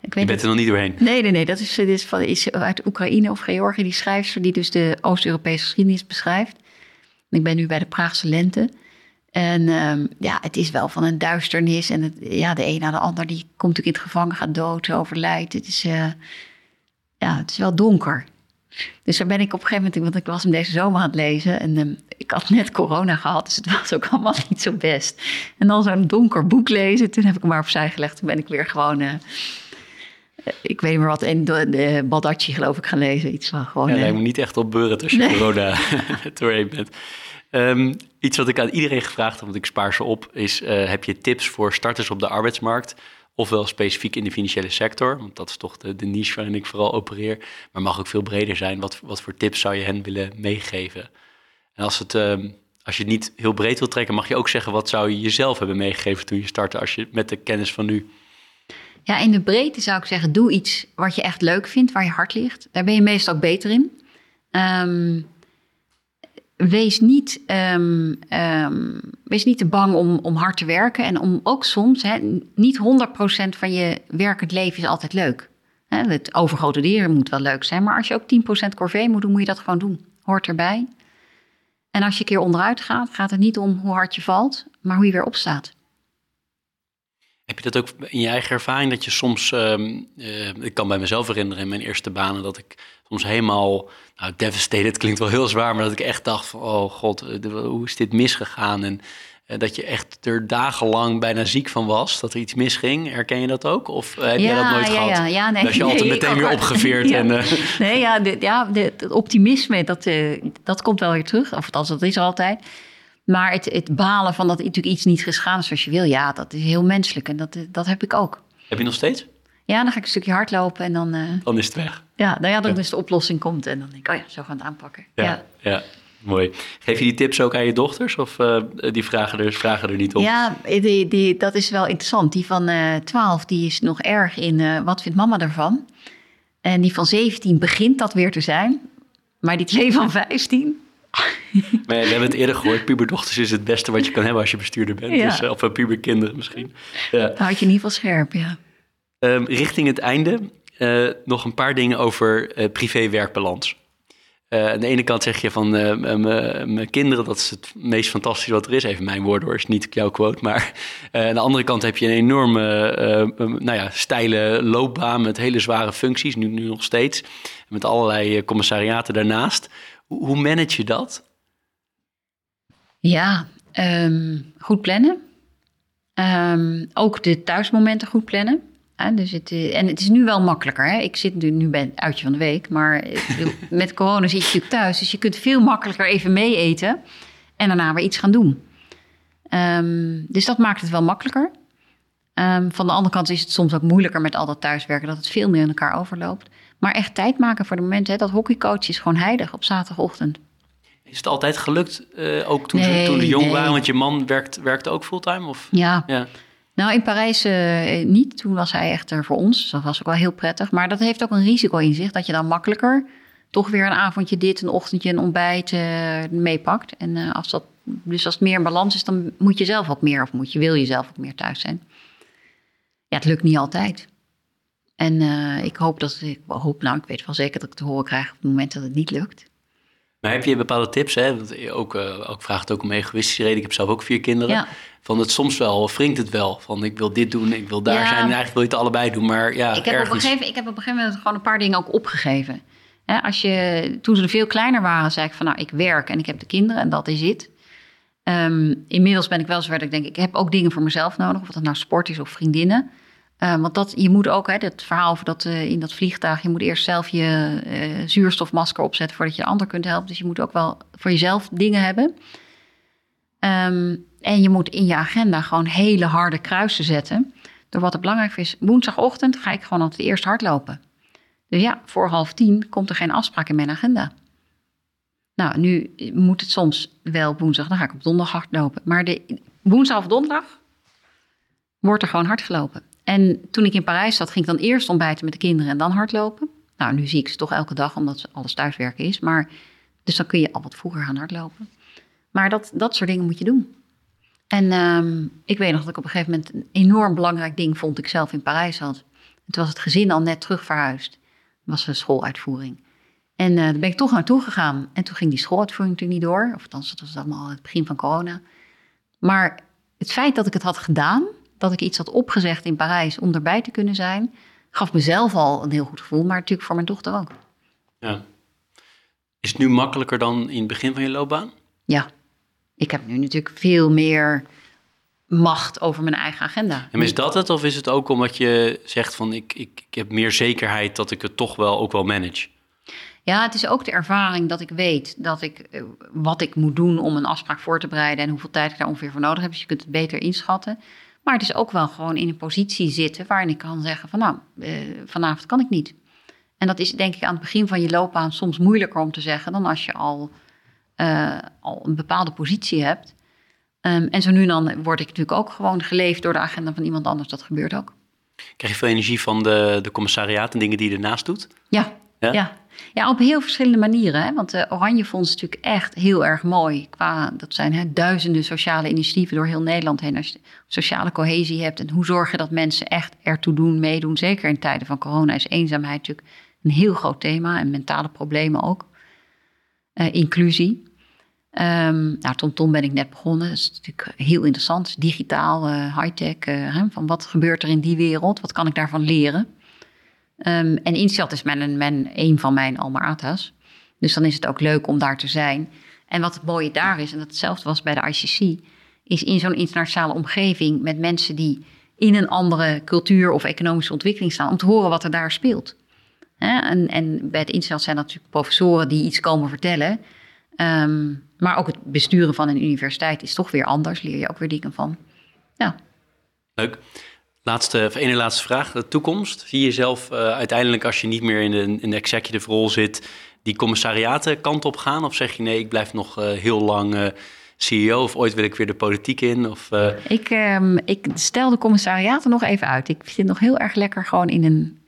C: Ik weet je bent er nog niet doorheen?
B: Nee, nee, nee. Dat is, is, van, is uit Oekraïne of Georgië, die schrijfster... die dus de Oost-Europese geschiedenis beschrijft. Ik ben nu bij de Praagse Lente... En um, ja, het is wel van een duisternis. En het, ja, de een na de ander die komt natuurlijk in het gevangen, gaat dood, overlijdt. Het is, uh, ja, het is wel donker. Dus daar ben ik op een gegeven moment, want ik was hem deze zomer aan het lezen. En um, ik had net corona gehad, dus het was ook allemaal niet zo best. En dan zo'n donker boek lezen. Toen heb ik hem maar opzij gelegd. Toen ben ik weer gewoon, uh, ik weet niet meer wat, en de, de Baldacci geloof ik gaan lezen. Iets van gewoon...
C: Ja, lijkt me niet echt op beuren als je nee. corona doorheen bent. Um, iets wat ik aan iedereen gevraagd heb, want ik spaar ze op, is: uh, heb je tips voor starters op de arbeidsmarkt? Ofwel specifiek in de financiële sector, want dat is toch de, de niche waarin ik vooral opereer. Maar mag ook veel breder zijn. Wat, wat voor tips zou je hen willen meegeven? En als, het, um, als je het niet heel breed wil trekken, mag je ook zeggen: wat zou je jezelf hebben meegegeven toen je startte, als je met de kennis van nu.
B: Ja, in de breedte zou ik zeggen: doe iets wat je echt leuk vindt, waar je hart ligt. Daar ben je meestal beter in. Um, wees niet, um, um, wees niet te bang om, om hard te werken. En om ook soms, hè, niet 100% van je werkend leven is altijd leuk. Het overgrote dieren moet wel leuk zijn. Maar als je ook 10% corvée moet doen, moet je dat gewoon doen. Hoort erbij. En als je een keer onderuit gaat, gaat het niet om hoe hard je valt, maar hoe je weer opstaat.
C: Heb je dat ook in je eigen ervaring? Dat je soms, um, uh, ik kan bij mezelf herinneren in mijn eerste banen, dat ik soms helemaal, nou devastated klinkt wel heel zwaar, maar dat ik echt dacht van, oh god, hoe is dit misgegaan? En uh, dat je echt er dagenlang bijna ziek van was, dat er iets misging. Herken je dat ook? Of uh, heb
B: ja,
C: jij dat nooit
B: ja,
C: gehad?
B: Ja, ja, nee,
C: dat je altijd
B: nee,
C: meteen weer opgeveerd
B: ja.
C: en...
B: nee, ja, ja het optimisme, dat, dat komt wel weer terug. Of althans, dat is er altijd. Maar het, het balen van dat natuurlijk iets niet gesgaan is zoals je wil, ja, dat is heel menselijk. En dat, dat heb ik ook.
C: Heb je nog steeds?
B: Ja, dan ga ik een stukje hardlopen en dan... Uh,
C: dan is het weg.
B: Ja, nou ja, dan ja. dus de oplossing komt en dan denk ik, oh ja, zo gaan we het aanpakken.
C: Ja,
B: ja.
C: ja. mooi. Geef je die tips ook aan je dochters of uh, die vragen er, vragen er niet op?
B: Ja, die, die, dat is wel interessant. Die van uh, 12, die is nog erg in uh, wat vindt mama ervan? En die van 17 begint dat weer te zijn. Maar die twee van 15,
C: maar we hebben het eerder gehoord, puberdochters is het beste wat je kan hebben als je bestuurder bent.
B: Ja.
C: Dus, uh, of uh, puberkinderen misschien. Ja.
B: Dan houd je in ieder geval scherp, ja.
C: Um, richting het einde uh, nog een paar dingen over privé-werkbalans. aan de ene kant zeg je van mijn kinderen, dat is het meest fantastische wat er is. Even mijn woorden hoor, is niet jouw quote. Maar aan de andere kant heb je een enorme, nou ja, steile loopbaan met hele zware functies, nu, nu nog steeds. Met allerlei commissariaten daarnaast. Hoe manage je dat?
B: Ja, um, goed plannen. Um, ook de thuismomenten goed plannen. Ja, dus het, en het is nu wel makkelijker. Hè? Ik zit nu, nu bij het uitje van de week, maar met corona zit je natuurlijk thuis. Dus je kunt veel makkelijker even mee eten en daarna weer iets gaan doen. Um, dus dat maakt het wel makkelijker. van de andere kant is het soms ook moeilijker met al dat thuiswerken, dat het veel meer in elkaar overloopt. Maar echt tijd maken voor de momenten. Hè, dat hockeycoach is gewoon heilig op zaterdagochtend.
C: Is het altijd gelukt, uh, ook toen,
B: nee,
C: ze, toen jong
B: nee.
C: waren? Want je man werkt, werkte ook fulltime? Of?
B: Ja.
C: ja.
B: Nou, in Parijs uh, niet. Toen was hij echt er voor ons. Dus dat was ook wel heel prettig. Maar dat heeft ook een risico in zich. Dat je dan makkelijker toch weer een avondje dit, een ochtendje een ontbijt uh, meepakt. En als dat, dus als het meer in balans is, dan moet je zelf ook meer, of moet je, wil je zelf ook meer thuis zijn. Ja, het lukt niet altijd. En uh, ik hoop dat, ik hoop, nou, ik weet wel zeker dat ik te horen krijg op het moment dat het niet lukt.
C: Maar heb je bepaalde tips? Hè? Want ook, uh, ook vraagt ook om egoïstische reden. Ik heb zelf ook vier kinderen.
B: Ja.
C: Van het soms wel, wringt het wel. Van ik wil dit doen, ik wil daar
B: Ja.
C: zijn. En eigenlijk wil je het allebei doen. Maar ja,
B: ik, heb op
C: ergens...
B: een gegeven, ik heb op een gegeven moment gewoon een paar dingen ook opgegeven. Hè, als je, toen ze veel kleiner waren, zei ik van nou, ik werk en ik heb de kinderen en dat is het. Ehm, inmiddels ben ik wel zover dat ik denk, ik heb ook dingen voor mezelf nodig. Of dat nou sport is of vriendinnen. Eh, want dat, je moet ook, hè, het verhaal over dat eh, in dat vliegtuig, je moet eerst zelf je eh, zuurstofmasker opzetten voordat je de ander kunt helpen. Dus je moet ook wel voor jezelf dingen hebben. Ehm, en je moet in je agenda gewoon hele harde kruisen zetten. Door wat het belangrijk is. Woensdagochtend ga ik gewoon altijd eerst hardlopen. Dus ja, voor half tien komt er geen afspraak in mijn agenda. Nou, nu moet het soms wel woensdag, dan ga ik op donderdag hardlopen. Maar de, woensdag of donderdag wordt er gewoon hard gelopen. En toen ik in Parijs zat, ging ik dan eerst ontbijten met de kinderen en dan hardlopen. Nou, nu zie ik ze toch elke dag, omdat alles thuiswerken is. Maar, dus dan kun je al wat vroeger gaan hardlopen. Maar dat, dat soort dingen moet je doen. En um, ik weet nog dat ik op een gegeven moment een enorm belangrijk ding vond ik zelf in Parijs had. Het was het gezin al net terug verhuisd. was een schooluitvoering. En uh, daar ben ik toch naartoe gegaan. En toen ging die schooluitvoering natuurlijk niet door. Of althans, dat was allemaal het begin van corona. Maar het feit dat ik het had gedaan, dat ik iets had opgezegd in Parijs om erbij te kunnen zijn, gaf mezelf al een heel goed gevoel, maar natuurlijk voor mijn dochter ook.
C: Ja. Is het nu makkelijker dan in het begin van je loopbaan?
B: Ja, ik heb nu natuurlijk veel meer macht over mijn eigen agenda.
C: En is dat het, of is het ook omdat je zegt van ik, ik, ik heb meer zekerheid dat ik het toch wel ook wel manage?
B: Ja, het is ook de ervaring dat ik weet dat ik, uh, wat ik moet doen om een afspraak voor te bereiden en hoeveel tijd ik daar ongeveer voor nodig heb. Dus je kunt het beter inschatten. Maar het is ook wel gewoon in een positie zitten waarin ik kan zeggen van nou, uh, vanavond kan ik niet. En dat is denk ik aan het begin van je loopbaan soms moeilijker om te zeggen dan als je al, uh, al een bepaalde positie hebt. Um, en zo nu en dan word ik natuurlijk ook gewoon geleefd door de agenda van iemand anders. Dat gebeurt ook.
C: Krijg je veel energie van de, de commissariaat en dingen die je ernaast doet?
B: Ja, ja. ja. Ja op heel verschillende manieren. Hè? Want Oranje Fonds is natuurlijk echt heel erg mooi. Qua, dat zijn hè, duizenden sociale initiatieven door heel Nederland heen. Als je sociale cohesie hebt en hoe zorg je dat mensen echt ertoe doen, meedoen. Zeker in tijden van corona is eenzaamheid natuurlijk een heel groot thema. En mentale problemen ook. Uh, inclusie. Um, nou, TomTom ben ik net begonnen. Dat is natuurlijk heel interessant. Digitaal, uh, high-tech. Uh, van wat gebeurt er in die wereld? Wat kan ik daarvan leren? Um, en Instelt is mijn, een van mijn alma ata's. Dus dan is het ook leuk om daar te zijn. En wat het mooie daar is, en dat hetzelfde was bij de ICC... is in zo'n internationale omgeving met mensen die in een andere cultuur of economische ontwikkeling staan... om te horen wat er daar speelt. En, en bij het Instelt zijn dat natuurlijk professoren die iets komen vertellen... Um, maar ook het besturen van een universiteit is toch weer anders. Leer je ook weer dingen van. Ja.
C: Leuk. Laatste, of ene laatste vraag. De toekomst. Zie je jezelf uh, uiteindelijk als je niet meer in de, in de executive rol zit... die commissariaten kant op gaan? Of zeg je nee, ik blijf nog uh, heel lang uh, CEO... of ooit wil ik weer de politiek in? Of,
B: ik, um, ik stel de commissariaten nog even uit. Ik zit nog heel erg lekker gewoon in een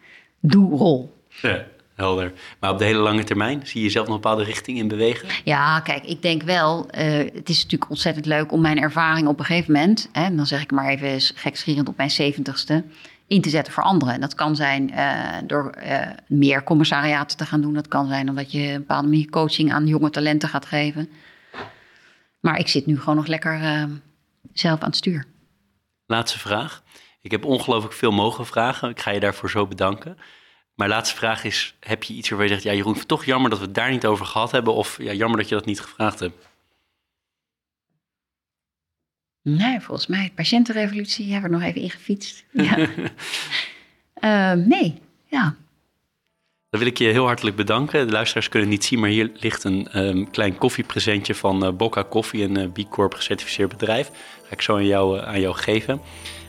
B: doelrol.
C: Ja. Helder. Maar op de hele lange termijn zie je jezelf nog een bepaalde richting in bewegen?
B: Ja, kijk, ik denk wel. Uh, het is natuurlijk ontzettend leuk om mijn ervaring op een gegeven moment, hè, en dan zeg ik maar even gekschierend op mijn zeventigste, in te zetten voor anderen. En dat kan zijn uh, door uh, meer commissariaten te gaan doen. Dat kan zijn omdat je een bepaalde manier coaching aan jonge talenten gaat geven. Maar ik zit nu gewoon nog lekker zelf aan het stuur.
C: Laatste vraag. Ik heb ongelooflijk veel mogen vragen. Ik ga je daarvoor zo bedanken. Mijn laatste vraag is, heb je iets waarvan je zegt... ja, Jeroen, het toch jammer dat we het daar niet over gehad hebben... of ja, jammer dat je dat niet gevraagd hebt?
B: Nee, volgens mij, de patiëntenrevolutie hebben we nog even ingefietst. Ja. uh, nee, ja.
C: Dan wil ik je heel hartelijk bedanken. De luisteraars kunnen het niet zien, maar hier ligt een um, klein koffiepresentje van uh, Bocca Koffie, een uh, B Corp gecertificeerd bedrijf. Ga ik zo aan jou, aan jou geven.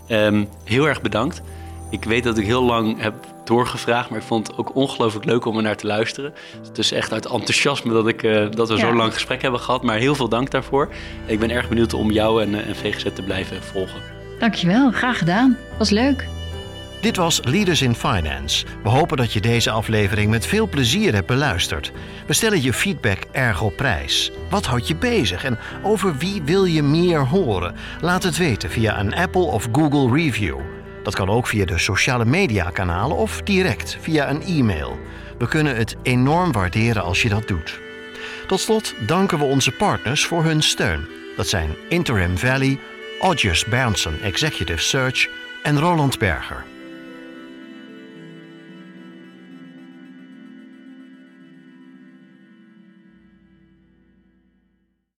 C: Um, heel erg bedankt. Ik weet dat ik heel lang heb doorgevraagd, maar ik vond het ook ongelooflijk leuk om er naar te luisteren. Het is echt uit enthousiasme dat, ik, uh, dat we
B: Ja.
C: zo'n lang gesprek hebben gehad, maar heel veel dank daarvoor. Ik ben erg benieuwd om jou en, eh, en VGZ te blijven volgen.
B: Dankjewel, graag gedaan. Was leuk.
A: Dit was Leaders in Finance. We hopen dat je deze aflevering met veel plezier hebt beluisterd. We stellen je feedback erg op prijs. Wat houdt je bezig en over wie wil je meer horen? Laat het weten via een Apple of Google review. Dat kan ook via de sociale media kanalen of direct via een e-mail. We kunnen het enorm waarderen als je dat doet. Tot slot danken we onze partners voor hun steun. Dat zijn Interim Valley, Odgers Berndsen Executive Search en Roland Berger.